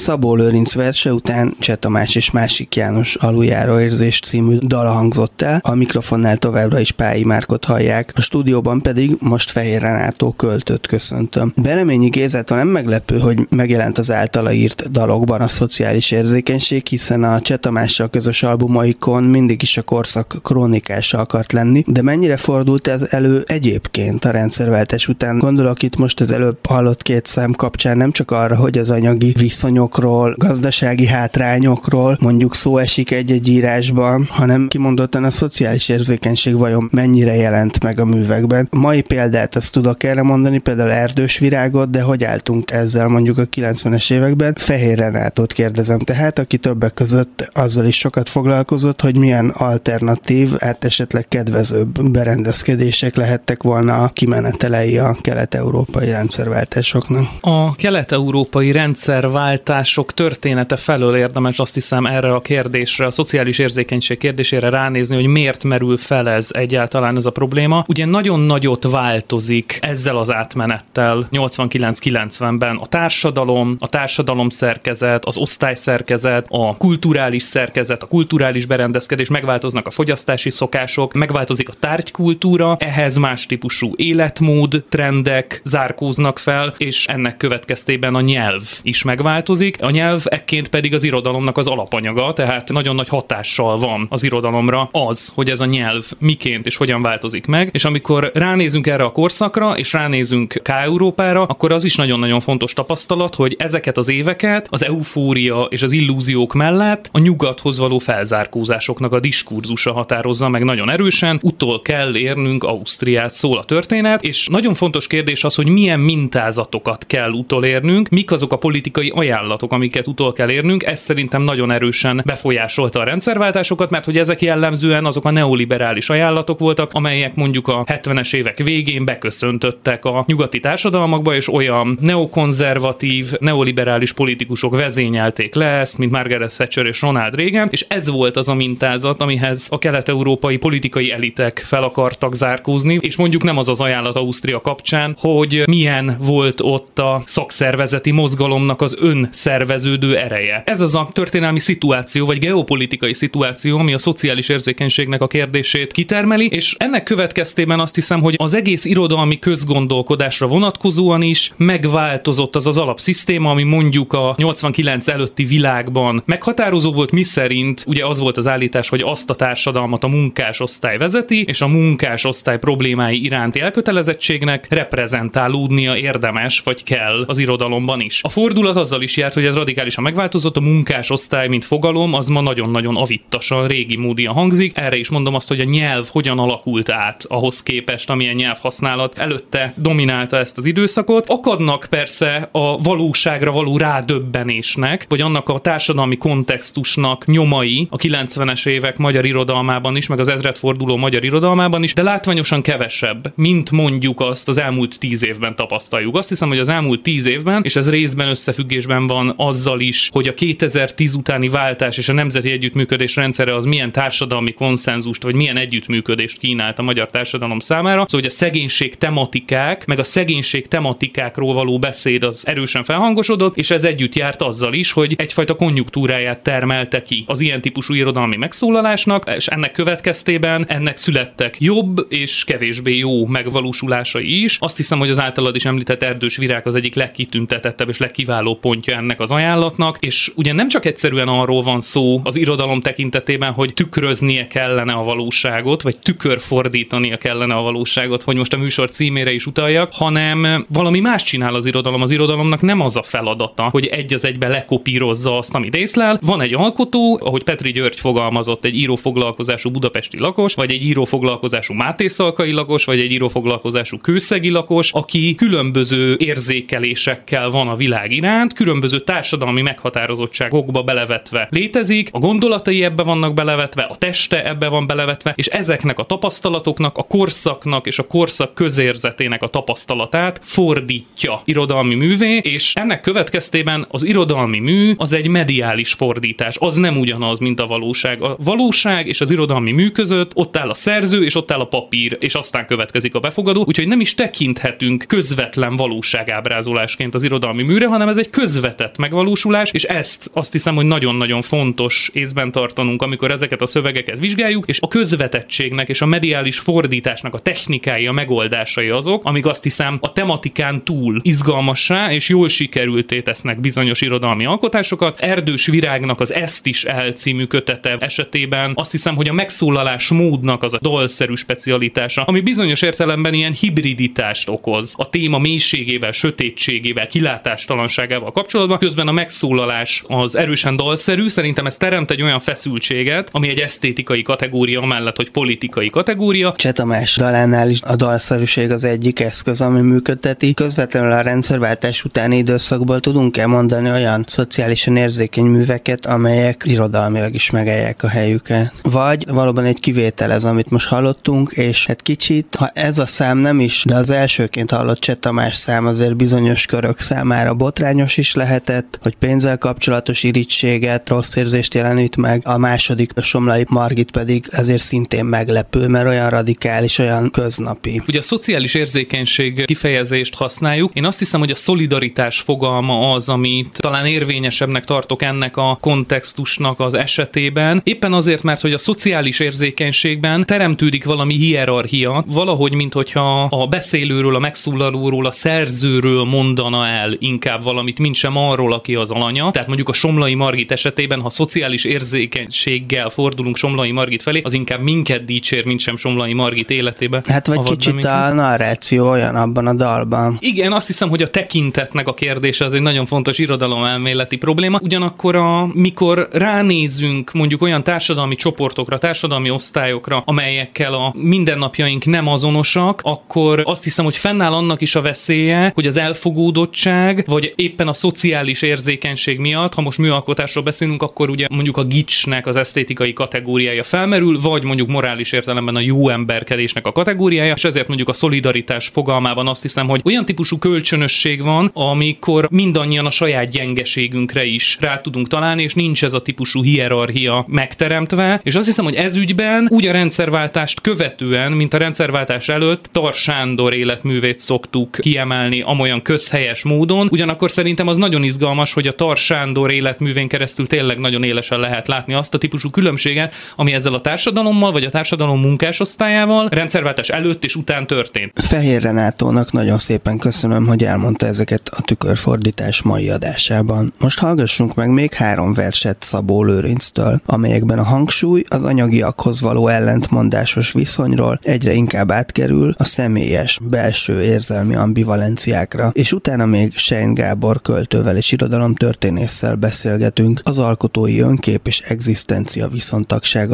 Szabó Lőrinc verse után Cseh Tamás és másik János Aluljáró érzés című dala hangzott el, a mikrofonnál továbbra is Pályi Márkot hallják, a stúdióban pedig most Fehér Renátó költőt köszöntöm. Bereményi Gézától nem meglepő, hogy megjelent az általa írt dalokban a szociális érzékenység, hiszen a Cseh Tamással közös albumaikon mindig is a korszak krónikása akart lenni, de mennyire fordult ez elő egyébként a rendszerváltás után? Gondolok itt most az előbb hallott két szám kapcsán nem csak arra, hogy az anyagi viszonyokról, gazdasági hátrányokról mondjuk szó esik egy-egy írásban, hanem kimondottan a szociális érzékenység vajon mennyire jelent meg a művekben. Mai példát azt tudok erre mondani, például Erdős virágot, de hogy álltunk ezzel mondjuk a 90-es években? Fehér Renátot kérdezem tehát, aki többek között azzal is sokat foglalkozott, hogy milyen alternatív, hát esetleg kedvezőbb berendezkedések lehettek volna a kimenetelei a kelet-európai rendszerváltásoknak. A kelet-európai rendszerváltások története felől érdemes azt hiszem erre a kérdésre, a szociális érzékenység kérdésére ránézni, hogy miért merül fel ez egyáltalán ez a probléma. Ugye nagyon nagyot változik ezzel az átmenettel 89-90-ben a társadalom, a társadalom szerkezet, az osztály szerkezet, a kulturális szerkezet, a kulturális berendezkedés, megváltoznak a fogyasztási szokások, megváltozik a tárgykultúra, ehhez más típusú életmód, trendek zárkóznak fel, és ennek következtében a nyelv is megváltozik. A nyelv ekként pedig az irodalomnak az alapanyaga, tehát nagyon nagy hatással van az irodalomra az, hogy ez a nyelv miként és hogyan változik meg, és amikor ránézünk erre a korszakra, és ránézünk K-Európára, akkor az is nagyon-nagyon fontos tapasztalat, hogy ezeket az éveket az eufória és az illúziók mellett a nyugathoz való felzárkózásoknak a diskurzusa határozza meg nagyon erősen, utol kell érnünk Ausztriát, szól a történet, és nagyon fontos kérdés az, hogy milyen mintázatokat kell utolérnünk, mik azok a politikai ajánlatok, amiket utol kell érnünk, ez szerintem nagyon erősen befolyásolta a rendszerváltásokat, mert hogy ezek jellemzően azok a neoliberális ajánlatok voltak, amelyek mondjuk a 70-es évek végén beköszöntöttek a nyugati társadalmakba, és olyan neokonzervatív, neoliberális politikusok vezényelték le ezt, mint Margaret Thatcher és Ronald Reagan, és ez volt az a mintázat, amihez a kelet-európai politikai elitek fel akartak zárkózni, és mondjuk nem az az ajánlat Ausztria kapcsán, hogy milyen volt ott a szakszervezeti mozgalomnak az ön szerveződő ereje. Ez az a történelmi szituáció, vagy geopolitikai szituáció, ami a szociális érzékenységnek a kérdését kitermeli, és ennek következtében azt hiszem, hogy az egész irodalmi közgondolkodásra vonatkozóan is megváltozott az az alapszisztéma, ami mondjuk a 89 előtti világban meghatározó volt, mi szerint ugye az volt az állítás, hogy azt a társadalmat a munkásosztály vezeti, és a munkásosztály problémái iránti elkötelezettségnek reprezentálódnia érdemes, vagy kell az irodalomban is. A fordulat azzal is járt, hogy ez radikálisan megváltozott, a munkásosztály, mint fogalom, az ma nagyon-nagyon avittasan, régi módia hangzik. Erre is mondom azt, hogy a nyelv hogyan alakult át ahhoz képest, amilyen nyelvhasználat előtte dominálta ezt az időszakot. Akadnak persze a valóságra való rádöbbenésnek, vagy annak a társadalmi kontextusnak nyomai a 90-es évek magyar irodalmában is, meg az ezredforduló magyar irodalmában is, de látványosan kevesebb, mint mondjuk azt az elmúlt tíz évben tapasztaljuk. Azt hiszem, hogy az elmúlt tíz évben, és ez részben összefüggésben van azzal is, hogy a 2010 utáni váltás és a nemzeti együttműködés rendszere az milyen társadalmi konszenzust, vagy milyen együttműködést kínált a magyar társadalom számára. Szóval, hogy a szegénység tematikák, meg a szegénység tematikákról való beszéd az erősen felhangosodott, és ez együtt járt azzal is, hogy egyfajta konjunktúráját termelte ki az ilyen típusú irodalmi megszólalásnak, és ennek következtében ennek születtek jobb és kevésbé jó megvalósulásai is. Azt hiszem, hogy az általad is említett erdős virág az egyik legkitüntetettebb és legkiváló pontja ennek az ajánlatnak, és ugye nem csak egyszerűen arról van szó az irodalom tekintetében, hogy tükröznie kellene a valóságot, vagy tükörfordítania kellene a valóságot, hogy most a műsor címére is utaljak, hanem valami más csinál az irodalom. Az irodalomnak nem az a feladata, hogy egy az egybe lekopírozza azt, amit észlel. Van egy alkotó, ahogy Petri György fogalmazott, egy írófoglalkozású budapesti lakos, vagy egy írófoglalkozású mátészalkai lakos, vagy egy írófoglalkozású kőszegi lakos, aki különböző érzékelésekkel van a világ iránt, különböző társadalmi meghatározottságokba belevetve létezik, a gondolatai ebbe vannak belevetve, a teste ebbe van belevetve, és ezeknek a tapasztalatoknak, a korszaknak és a korszak közérzetének a tapasztalatát fordítja irodalmi művé, és ennek következtében az irodalmi mű az egy mediális fordítás, az nem ugyanaz, mint a valóság. A valóság és az irodalmi mű között ott áll a szerző, és ott áll a papír, és aztán következik a befogadó, úgyhogy nem is tekinthetünk közvetlen valóságábrázolásként az irodalmi műre, hanem ez egy közvetett megvalósulás, és ezt azt hiszem, hogy nagyon-nagyon fontos észben tartanunk, amikor ezeket a szövegeket vizsgáljuk, és a közvetettségnek és a mediális fordításnak a technikái, a megoldásai azok, amik azt hiszem a tematikán túl izgalmassá és jól sikerülté tesznek bizonyos irodalmi alkotásokat. Erdős Virágnak az Ezt is el című kötete esetében azt hiszem, hogy a megszólalás módnak az a dalszerű specialitása, ami bizonyos értelemben ilyen hibriditást okoz a téma mélységével, sötétségével, kilátástalanságával kapcsolatban, közben a megszólalás az erősen dalszerű, szerintem ez teremt egy olyan feszültséget, ami egy esztétikai kategória mellett, hogy politikai kategória. Csetamás dalánál is a dalszerűség az egyik eszköz, ami működteti. Közvetlenül a rendszerváltás utáni időszakból tudunk-e mondani olyan szociálisan érzékeny műveket, amelyek irodalmilag is megállják a helyüket? Vagy valóban egy kivétel ez, amit most hallottunk, és hát kicsit, ha ez a szám nem is, de az elsőként hallott Cseh Tamás szám azért bizonyos körök számára botrányos is lehetett, hogy pénzzel kapcsolatos irítséget, rossz érzést jelenít meg, a második a Somlai Margit pedig ezért szintén meglepő, mert olyan radikális, olyan köznapi. Ugye a szociális érzékenység kifejezést használjuk. Én azt hiszem, hogy a szolidaritás fogalma az, amit talán érvényesebbnek tartok ennek a kontextusnak az esetében. Éppen azért, mert hogy a szociális érzékenységben teremtődik valami hierarchia, valahogy, mint hogyha a beszélőről, a megszólalóról, a szerzőről mondana el inkább valamit, mint sem arról, aki az alanya. Tehát mondjuk a Somlai Margit esetében, ha szociális érzékenységgel fordulunk Somlai Margit felé, az inkább minket dicsér, mint sem Somlai Margit életébe. Hát vagy kicsit minket. a narráció olyan abban a dalban. Igen, azt hiszem, hogy a tekintetnek a kérdése az egy nagyon fontos irodalomelméleti probléma. Ugyanakkor, a, mikor ránézünk mondjuk olyan társadalmi csoportokra, társadalmi osztályokra, amelyekkel a mindennapjaink nem azonosak, akkor azt hiszem, hogy fennáll annak is a veszélye, hogy az elfogódottság, vagy éppen a szociális érzékenység miatt, ha most műalkotásról beszélünk, akkor ugye mondjuk a gicsnek az esztétikai kategóriája felmerül, vagy mondjuk morális értelemben a jó emberkedésnek a kategóriája, és ezért mondjuk a szolidaritás fogalmában azt hiszem, hogy olyan típusú kölcsönösség van, amikor mindannyian a saját gyengeségünkre is rá tudunk találni, és nincs ez a típusú hierarchia megteremtve, és azt hiszem, hogy ez ügyben úgy a rendszerváltást követően, mint a rendszerváltás előtt Tar Sándor életművét szoktuk kiemelni amolyan közhelyes módon, ugyanakkor szerintem az nagyon izgalmas, hogy a Tar Sándor életművén keresztül tényleg nagyon élesen lehet látni azt a típusú különbséget, ami ezzel a társadalommal, vagy a társadalom munkásosztályával rendszerváltás előtt és után történt. Fehér Renátónak nagyon szépen köszönöm, hogy elmondta ezeket a tükörfordítás mai adásában. Most hallgassunk meg még három verset Szabó Lőrinctől, amelyekben a hangsúly az anyagiakhoz való ellentmondásos viszonyról egyre inkább átkerül a személyes, belső érzelmi ambivalenciákra, és utána még Sein Gábor költővel és irodalomtörténésszel beszélgetünk az alkotói önkép és egzisztencia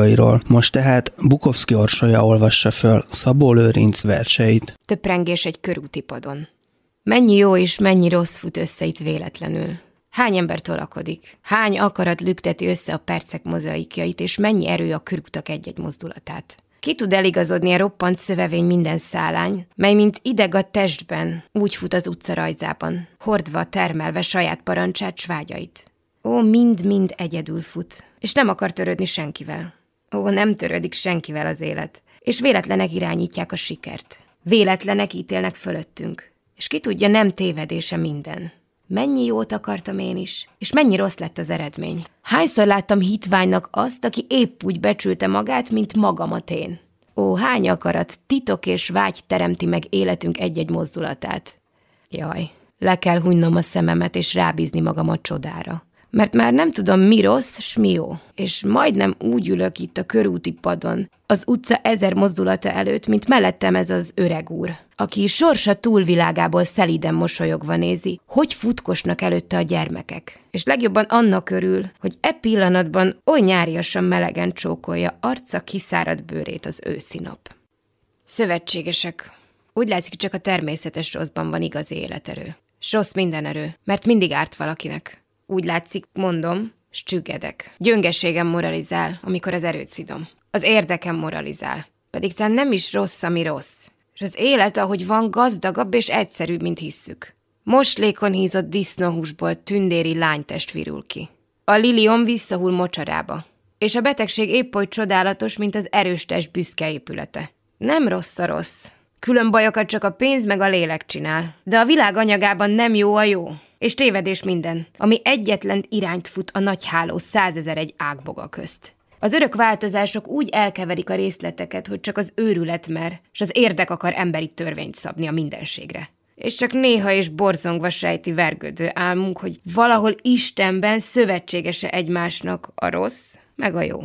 viszontagságairól. Most tehát Bukowski Orsolya olvassa föl Szabó Lőrinc verseit. Töprengés egy körúti padon. Mennyi jó és mennyi rossz fut össze itt véletlenül. Hány ember tolakodik? Hány akarat lükteti össze a percek mozaikjait, és mennyi erő a körutak egy-egy mozdulatát? Ki tud eligazodni a roppant szövevény minden szálány, mely mint ideg a testben, úgy fut az utca rajzában, hordva, termelve saját parancsát, svágyait. Ó, mind-mind egyedül fut, és nem akar törődni senkivel. Ó, nem törődik senkivel az élet, és véletlenek irányítják a sikert. Véletlenek ítélnek fölöttünk, és ki tudja, nem tévedése minden. Mennyi jót akartam én is, és mennyi rossz lett az eredmény. Hányszor láttam hitványnak azt, aki épp úgy becsülte magát, mint magamat én. Ó, hány akarat, titok és vágy teremti meg életünk egy-egy mozdulatát. Jaj, le kell hunynom a szememet, és rábízni magam a csodára mert már nem tudom mi rossz, s mi jó. És majdnem úgy ülök itt a körúti padon, az utca ezer mozdulata előtt, mint mellettem ez az öreg úr, aki sorsa túlvilágából szeliden mosolyogva nézi, hogy futkosnak előtte a gyermekek. És legjobban annak örül, hogy e pillanatban oly nyáriasan melegen csókolja arca kiszáradt bőrét az őszi nap. Szövetségesek. Úgy látszik, csak a természetes rosszban van igazi életerő. S rossz minden erő, mert mindig árt valakinek. Úgy látszik, mondom, csüggedek. Gyöngeségem moralizál, amikor az erőt szidom. Az érdekem moralizál. Pedig talán nem is rossz, ami rossz. És az élet, ahogy van, gazdagabb és egyszerűbb, mint hisszük. Moslékon hízott disznóhúsból tündéri lánytest virul ki. A lilium visszahull mocsarába. És a betegség épp oly csodálatos, mint az erős test büszke épülete. Nem rossz a rossz. Külön bajokat csak a pénz meg a lélek csinál. De a világ anyagában nem jó a jó és tévedés minden, ami egyetlen irányt fut a nagy háló százezer egy ágboga közt. Az örök változások úgy elkeverik a részleteket, hogy csak az őrület mer, és az érdek akar emberi törvényt szabni a mindenségre. És csak néha és borzongva sejti vergődő álmunk, hogy valahol Istenben szövetségese egymásnak a rossz, meg a jó.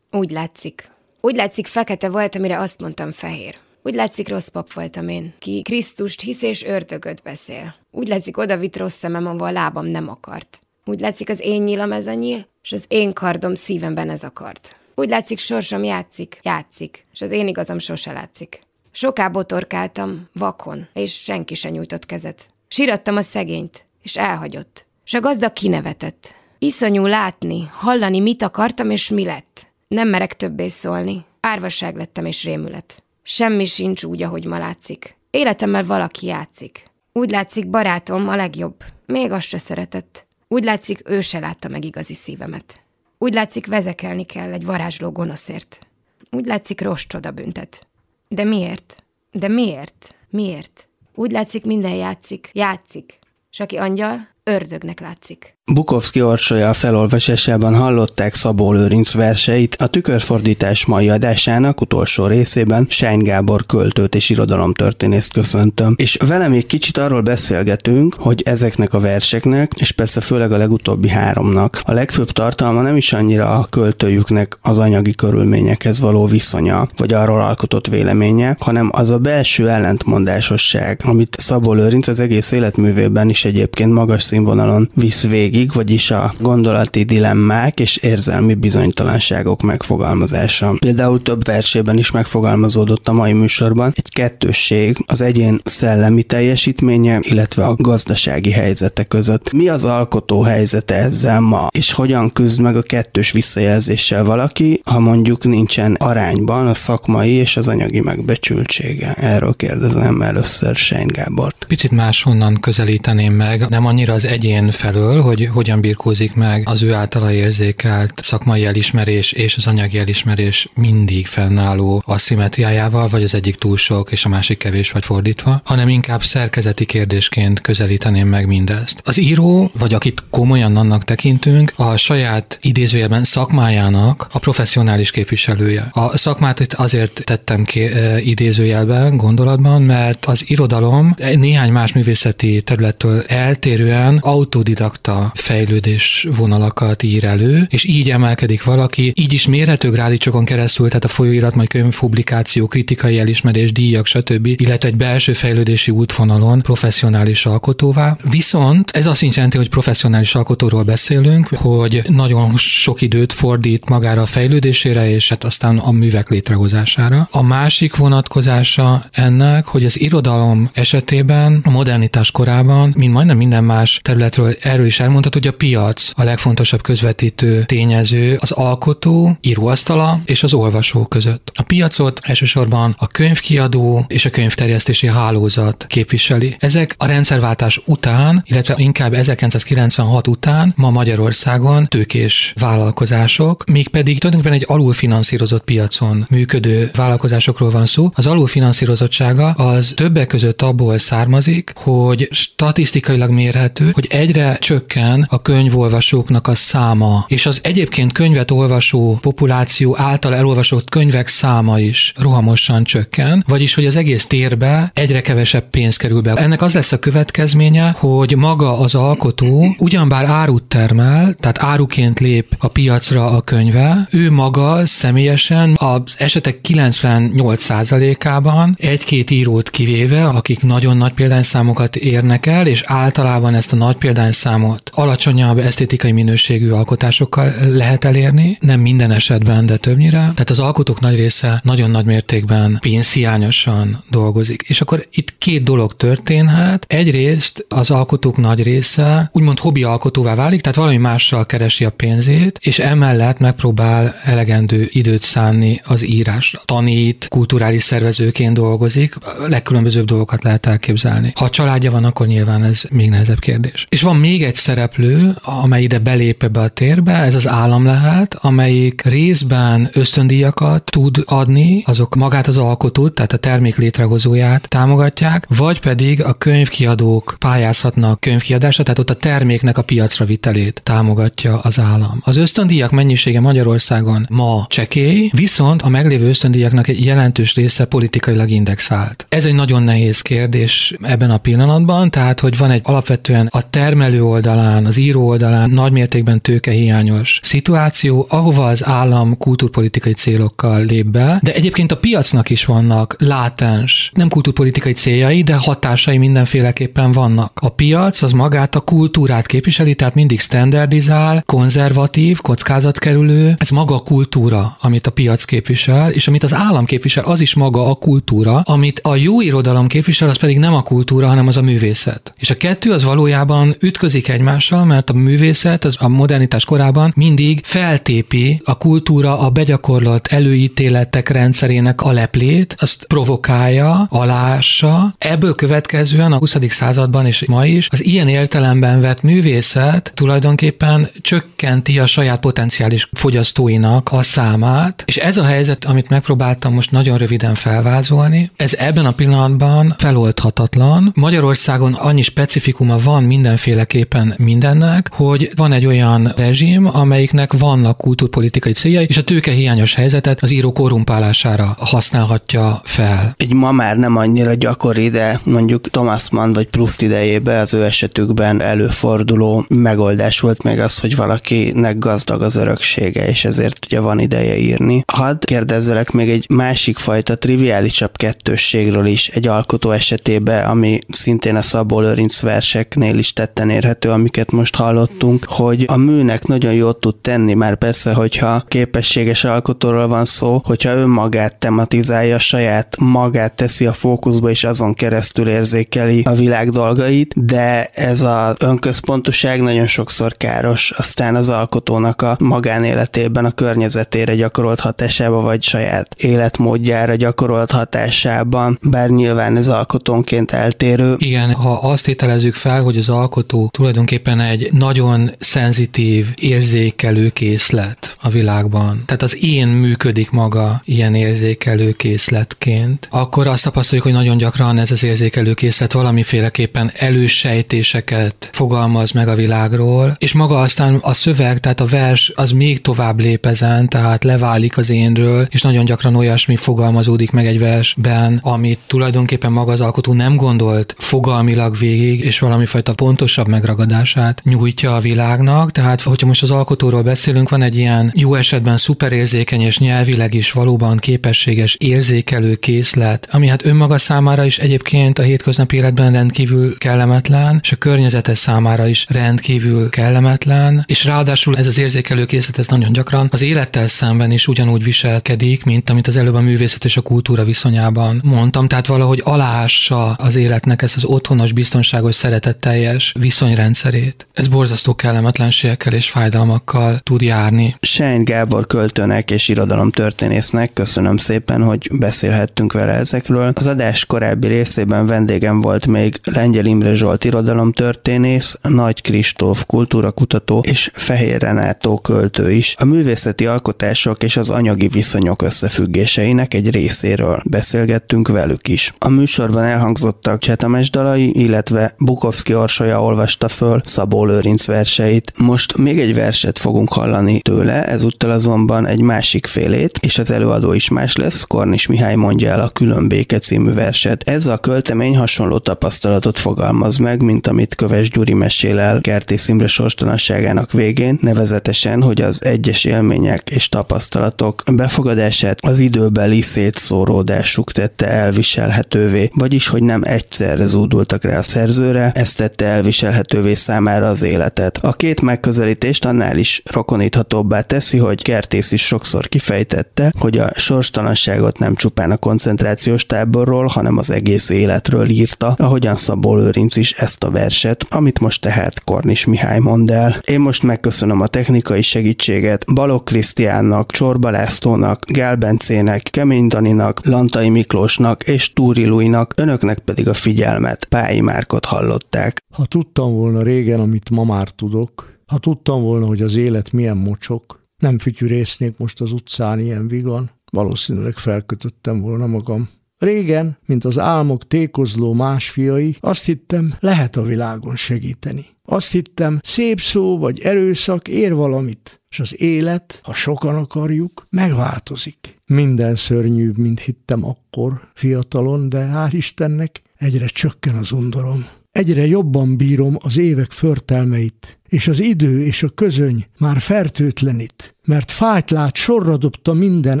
Úgy látszik. Úgy látszik fekete volt, amire azt mondtam fehér. Úgy látszik, rossz pap voltam én, ki Krisztust hisz és ördögöt beszél. Úgy látszik, odavitt rossz szemem, ahol a lábam nem akart. Úgy látszik, az én nyílam ez a nyíl, és az én kardom szívemben ez akart. Úgy látszik, sorsom játszik, játszik, és az én igazam sose látszik. Soká botorkáltam, vakon, és senki se nyújtott kezet. Sírattam a szegényt, és elhagyott. És a gazda kinevetett. Iszonyú látni, hallani, mit akartam, és mi lett. Nem merek többé szólni. Árvaság lettem, és rémület. Semmi sincs úgy, ahogy ma látszik. Életemmel valaki játszik. Úgy látszik, barátom a legjobb. Még azt se szeretett. Úgy látszik, ő se látta meg igazi szívemet. Úgy látszik, vezekelni kell egy varázsló gonoszért. Úgy látszik, rossz csoda büntet. De miért? De miért? Miért? Úgy látszik, minden játszik, játszik. S aki angyal, ördögnek látszik. Bukowski Orsolya felolvasásában hallották Szabó Lőrinc verseit a tükörfordítás mai adásának utolsó részében Sein Gábor költőt és irodalomtörténészt köszöntöm. És vele még kicsit arról beszélgetünk, hogy ezeknek a verseknek, és persze főleg a legutóbbi háromnak, a legfőbb tartalma nem is annyira a költőjüknek az anyagi körülményekhez való viszonya, vagy arról alkotott véleménye, hanem az a belső ellentmondásosság, amit Szabó Lőrinc az egész életművében is egyébként magas színvonalon visz végig végig, vagyis a gondolati dilemmák és érzelmi bizonytalanságok megfogalmazása. Például több versében is megfogalmazódott a mai műsorban egy kettősség az egyén szellemi teljesítménye, illetve a gazdasági helyzete között. Mi az alkotó helyzete ezzel ma, és hogyan küzd meg a kettős visszajelzéssel valaki, ha mondjuk nincsen arányban a szakmai és az anyagi megbecsültsége? Erről kérdezem először Sein Gábort. Picit máshonnan közelíteném meg, nem annyira az egyén felől, hogy hogy hogyan birkózik meg az ő általa érzékelt szakmai elismerés és az anyagi elismerés mindig fennálló aszimetriájával, vagy az egyik túl sok és a másik kevés, vagy fordítva, hanem inkább szerkezeti kérdésként közelíteném meg mindezt. Az író, vagy akit komolyan annak tekintünk, a saját idézőjelben szakmájának a professzionális képviselője. A szakmát itt azért tettem ki idézőjelben, gondolatban, mert az irodalom néhány más művészeti területtől eltérően autodidakta fejlődés vonalakat ír elő, és így emelkedik valaki, így is mérhető grádicsokon keresztül, tehát a folyóirat, majd könyvpublikáció, kritikai elismerés, díjak, stb., illetve egy belső fejlődési útvonalon professzionális alkotóvá. Viszont ez azt jelenti, hogy professzionális alkotóról beszélünk, hogy nagyon sok időt fordít magára a fejlődésére, és hát aztán a művek létrehozására. A másik vonatkozása ennek, hogy az irodalom esetében a modernitás korában, mint majdnem minden más területről erről is elmondható, hogy a piac a legfontosabb közvetítő tényező az alkotó, íróasztala és az olvasó között. A piacot elsősorban a könyvkiadó és a könyvterjesztési hálózat képviseli. Ezek a rendszerváltás után, illetve inkább 1996 után ma Magyarországon tőkés vállalkozások, mégpedig tulajdonképpen egy alulfinanszírozott piacon működő vállalkozásokról van szó. Az alulfinanszírozottsága az többek között abból származik, hogy statisztikailag mérhető, hogy egyre csökken a könyvolvasóknak a száma, és az egyébként könyvet olvasó populáció által elolvasott könyvek száma is rohamosan csökken, vagyis hogy az egész térbe egyre kevesebb pénz kerül be. Ennek az lesz a következménye, hogy maga az alkotó ugyanbár árut termel, tehát áruként lép a piacra a könyve, ő maga személyesen az esetek 98%-ában egy-két írót kivéve, akik nagyon nagy példányszámokat érnek el, és általában ezt a nagy példányszámot alacsonyabb esztétikai minőségű alkotásokkal lehet elérni, nem minden esetben, de többnyire. Tehát az alkotók nagy része nagyon nagy mértékben pénzhiányosan dolgozik. És akkor itt két dolog történhet. Egyrészt az alkotók nagy része úgymond hobbi alkotóvá válik, tehát valami mással keresi a pénzét, és emellett megpróbál elegendő időt szánni az írásra. Tanít, kulturális szervezőként dolgozik, legkülönbözőbb dolgokat lehet elképzelni. Ha a családja van, akkor nyilván ez még nehezebb kérdés. És van még egy szereplő, amely ide belép ebbe a térbe, ez az állam lehet, amelyik részben ösztöndíjakat tud adni, azok magát az alkotót, tehát a termék létrehozóját támogatják, vagy pedig a könyvkiadók pályázhatnak könyvkiadásra, tehát ott a terméknek a piacra vitelét támogatja az állam. Az ösztöndíjak mennyisége Magyarországon ma csekély, viszont a meglévő ösztöndíjaknak egy jelentős része politikailag indexált. Ez egy nagyon nehéz kérdés ebben a pillanatban, tehát hogy van egy alapvetően a termelő oldalán, az író oldalán nagymértékben tőkehiányos szituáció, ahova az állam kulturpolitikai célokkal lép be, de egyébként a piacnak is vannak látens, nem kulturpolitikai céljai, de hatásai mindenféleképpen vannak. A piac az magát a kultúrát képviseli, tehát mindig standardizál, konzervatív, kockázatkerülő, ez maga a kultúra, amit a piac képvisel, és amit az állam képvisel, az is maga a kultúra, amit a jó irodalom képvisel, az pedig nem a kultúra, hanem az a művészet. És a kettő az valójában ütközik egymással, mert a művészet az a modernitás korában mindig feltépi a kultúra a begyakorlott előítéletek rendszerének a leplét, azt provokálja, alássa. Ebből következően a 20. században és ma is az ilyen értelemben vett művészet tulajdonképpen csökkenti a saját potenciális fogyasztóinak a számát, és ez a helyzet, amit megpróbáltam most nagyon röviden felvázolni, ez ebben a pillanatban feloldhatatlan. Magyarországon annyi specifikuma van mindenféleképpen mindennek, hogy van egy olyan rezsim, amelyiknek vannak kulturpolitikai céljai, és a tőke hiányos helyzetet az író korrumpálására használhatja fel. Egy ma már nem annyira gyakori, de mondjuk Thomas Mann vagy Proust idejében az ő esetükben előforduló megoldás volt még az, hogy valakinek gazdag az öröksége, és ezért ugye van ideje írni. Hadd kérdezzelek még egy másik fajta triviálisabb kettősségről is egy alkotó esetében, ami szintén a Szabó Lőrinc verseknél is tetten érhető, amiket most hallottunk, hogy a műnek nagyon jót tud tenni, már persze, hogyha képességes alkotóról van szó, hogyha önmagát tematizálja, saját magát teszi a fókuszba, és azon keresztül érzékeli a világ dolgait, de ez az önközpontoság nagyon sokszor káros, aztán az alkotónak a magánéletében, a környezetére gyakorolt hatásába, vagy saját életmódjára gyakorolt hatásában, bár nyilván ez alkotónként eltérő. Igen, ha azt ételezzük fel, hogy az alkotó tulajdonképpen nincsen egy nagyon szenzitív, érzékelő készlet a világban, tehát az én működik maga ilyen érzékelő készletként, akkor azt tapasztaljuk, hogy nagyon gyakran ez az érzékelő készlet valamiféleképpen elősejtéseket fogalmaz meg a világról, és maga aztán a szöveg, tehát a vers az még tovább lép ezen, tehát leválik az énről, és nagyon gyakran olyasmi fogalmazódik meg egy versben, amit tulajdonképpen maga az alkotó nem gondolt fogalmilag végig, és valami fajta pontosabb megragadását nyújtja a világnak. Tehát, hogyha most az alkotóról beszélünk, van egy ilyen jó esetben szuperérzékeny és nyelvileg is valóban képességes érzékelő készlet, ami hát önmaga számára is egyébként a hétköznapi életben rendkívül kellemetlen, és a környezete számára is rendkívül kellemetlen, és ráadásul ez az érzékelő készlet ez nagyon gyakran az élettel szemben is ugyanúgy viselkedik, mint amit az előbb a művészet és a kultúra viszonyában mondtam, tehát valahogy aláássa az életnek ezt az otthonos, biztonságos, szeretetteljes viszonyrendszerét. Ez borzasztó kellemetlenségekkel és fájdalmakkal tud járni. Sein Gábor költőnek és irodalomtörténésznek köszönöm szépen, hogy beszélhettünk vele ezekről. Az adás korábbi részében vendégem volt még Lengyel Imre Zsolt irodalomtörténész, Nagy Kristóf kultúrakutató és Fehér Renátó költő is. A művészeti alkotások és az anyagi viszonyok összefüggéseinek egy részéről beszélgettünk velük is. A műsorban elhangzottak Csetames dalai, illetve Bukowski Orsolya olvasta föl Szabó Lőrinc verseit. Most még egy verset fogunk hallani tőle, ezúttal azonban egy másik félét, és az előadó is más lesz, Kornis Mihály mondja el a Különbéke című verset. Ez a költemény hasonló tapasztalatot fogalmaz meg, mint amit Köves Gyuri mesél el Kertész Imre sorstalanságának végén, nevezetesen, hogy az egyes élmények és tapasztalatok befogadását az időbeli szétszóródásuk tette elviselhetővé, vagyis hogy nem egyszerre zúdultak rá a szerzőre, ezt tette elviselhetővé számára az életet. A két megközelítést annál is rokoníthatóbbá teszi, hogy Kertész is sokszor kifejtette, hogy a sorstalanságot nem csupán a koncentrációs táborról, hanem az egész életről írta, ahogyan Szabó Lőrinc is ezt a verset, amit most tehát Kornis Mihály mond el. Én most megköszönöm a technikai segítséget Balok Krisztiánnak, Csorba Lászlónak, Gál Bencének, Kemény Daninak, Lantai Miklósnak és Túri Lujnak, önöknek pedig a figyelmet. Pályi Márkot hallották. Ha tudtam volna régen, amit ma már tudok, ha tudtam volna, hogy az élet milyen mocsok, nem fütyűrésznék most az utcán ilyen vigan, valószínűleg felkötöttem volna magam. Régen, mint az álmok tékozló más fiai, azt hittem, lehet a világon segíteni. Azt hittem, szép szó vagy erőszak ér valamit, és az élet, ha sokan akarjuk, megváltozik. Minden szörnyűbb, mint hittem akkor, fiatalon, de hál' Istennek egyre csökken az undorom. Egyre jobban bírom az évek förtelmeit, és az idő és a közöny már fertőtlenít, mert fájt lát, sorra dobta minden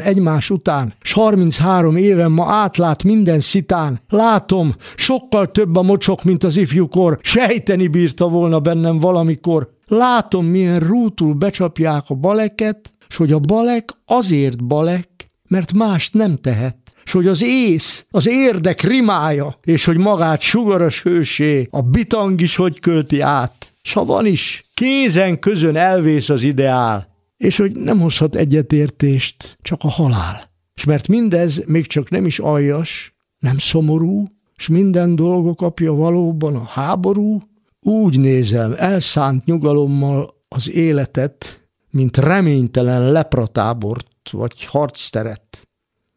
egymás után, s 33 éven ma átlát minden szitán. Látom, sokkal több a mocsok, mint az ifjúkor, sejteni bírta volna bennem valamikor. Látom, milyen rútul becsapják a baleket, s hogy a balek azért balek, mert mást nem tehet és hogy az ész, az érdek rimája, és hogy magát sugaras hősé, a bitang is hogy költi át. S ha van is, kézen közön elvész az ideál, és hogy nem hozhat egyetértést, csak a halál. És mert mindez még csak nem is aljas, nem szomorú, és minden dolgok apja valóban a háború, úgy nézem elszánt nyugalommal az életet, mint reménytelen lepratábort vagy harcteret.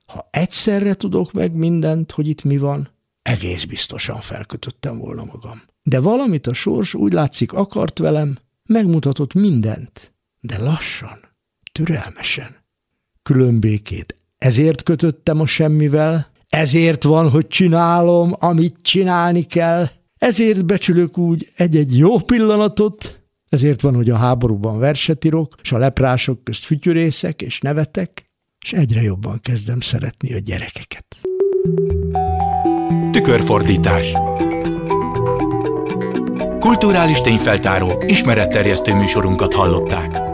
Ha egyszerre tudok meg mindent, hogy itt mi van, egész biztosan felkötöttem volna magam. De valamit a sors úgy látszik akart velem, megmutatott mindent, de lassan, türelmesen. Különbékét ezért kötöttem a semmivel, ezért van, hogy csinálom, amit csinálni kell, ezért becsülök úgy egy-egy jó pillanatot, ezért van, hogy a háborúban verset írok, és a leprások közt fütyürészek és nevetek, és egyre jobban kezdem szeretni a gyerekeket. Tükörfordítás Kulturális tényfeltáró, ismeretterjesztő műsorunkat hallották.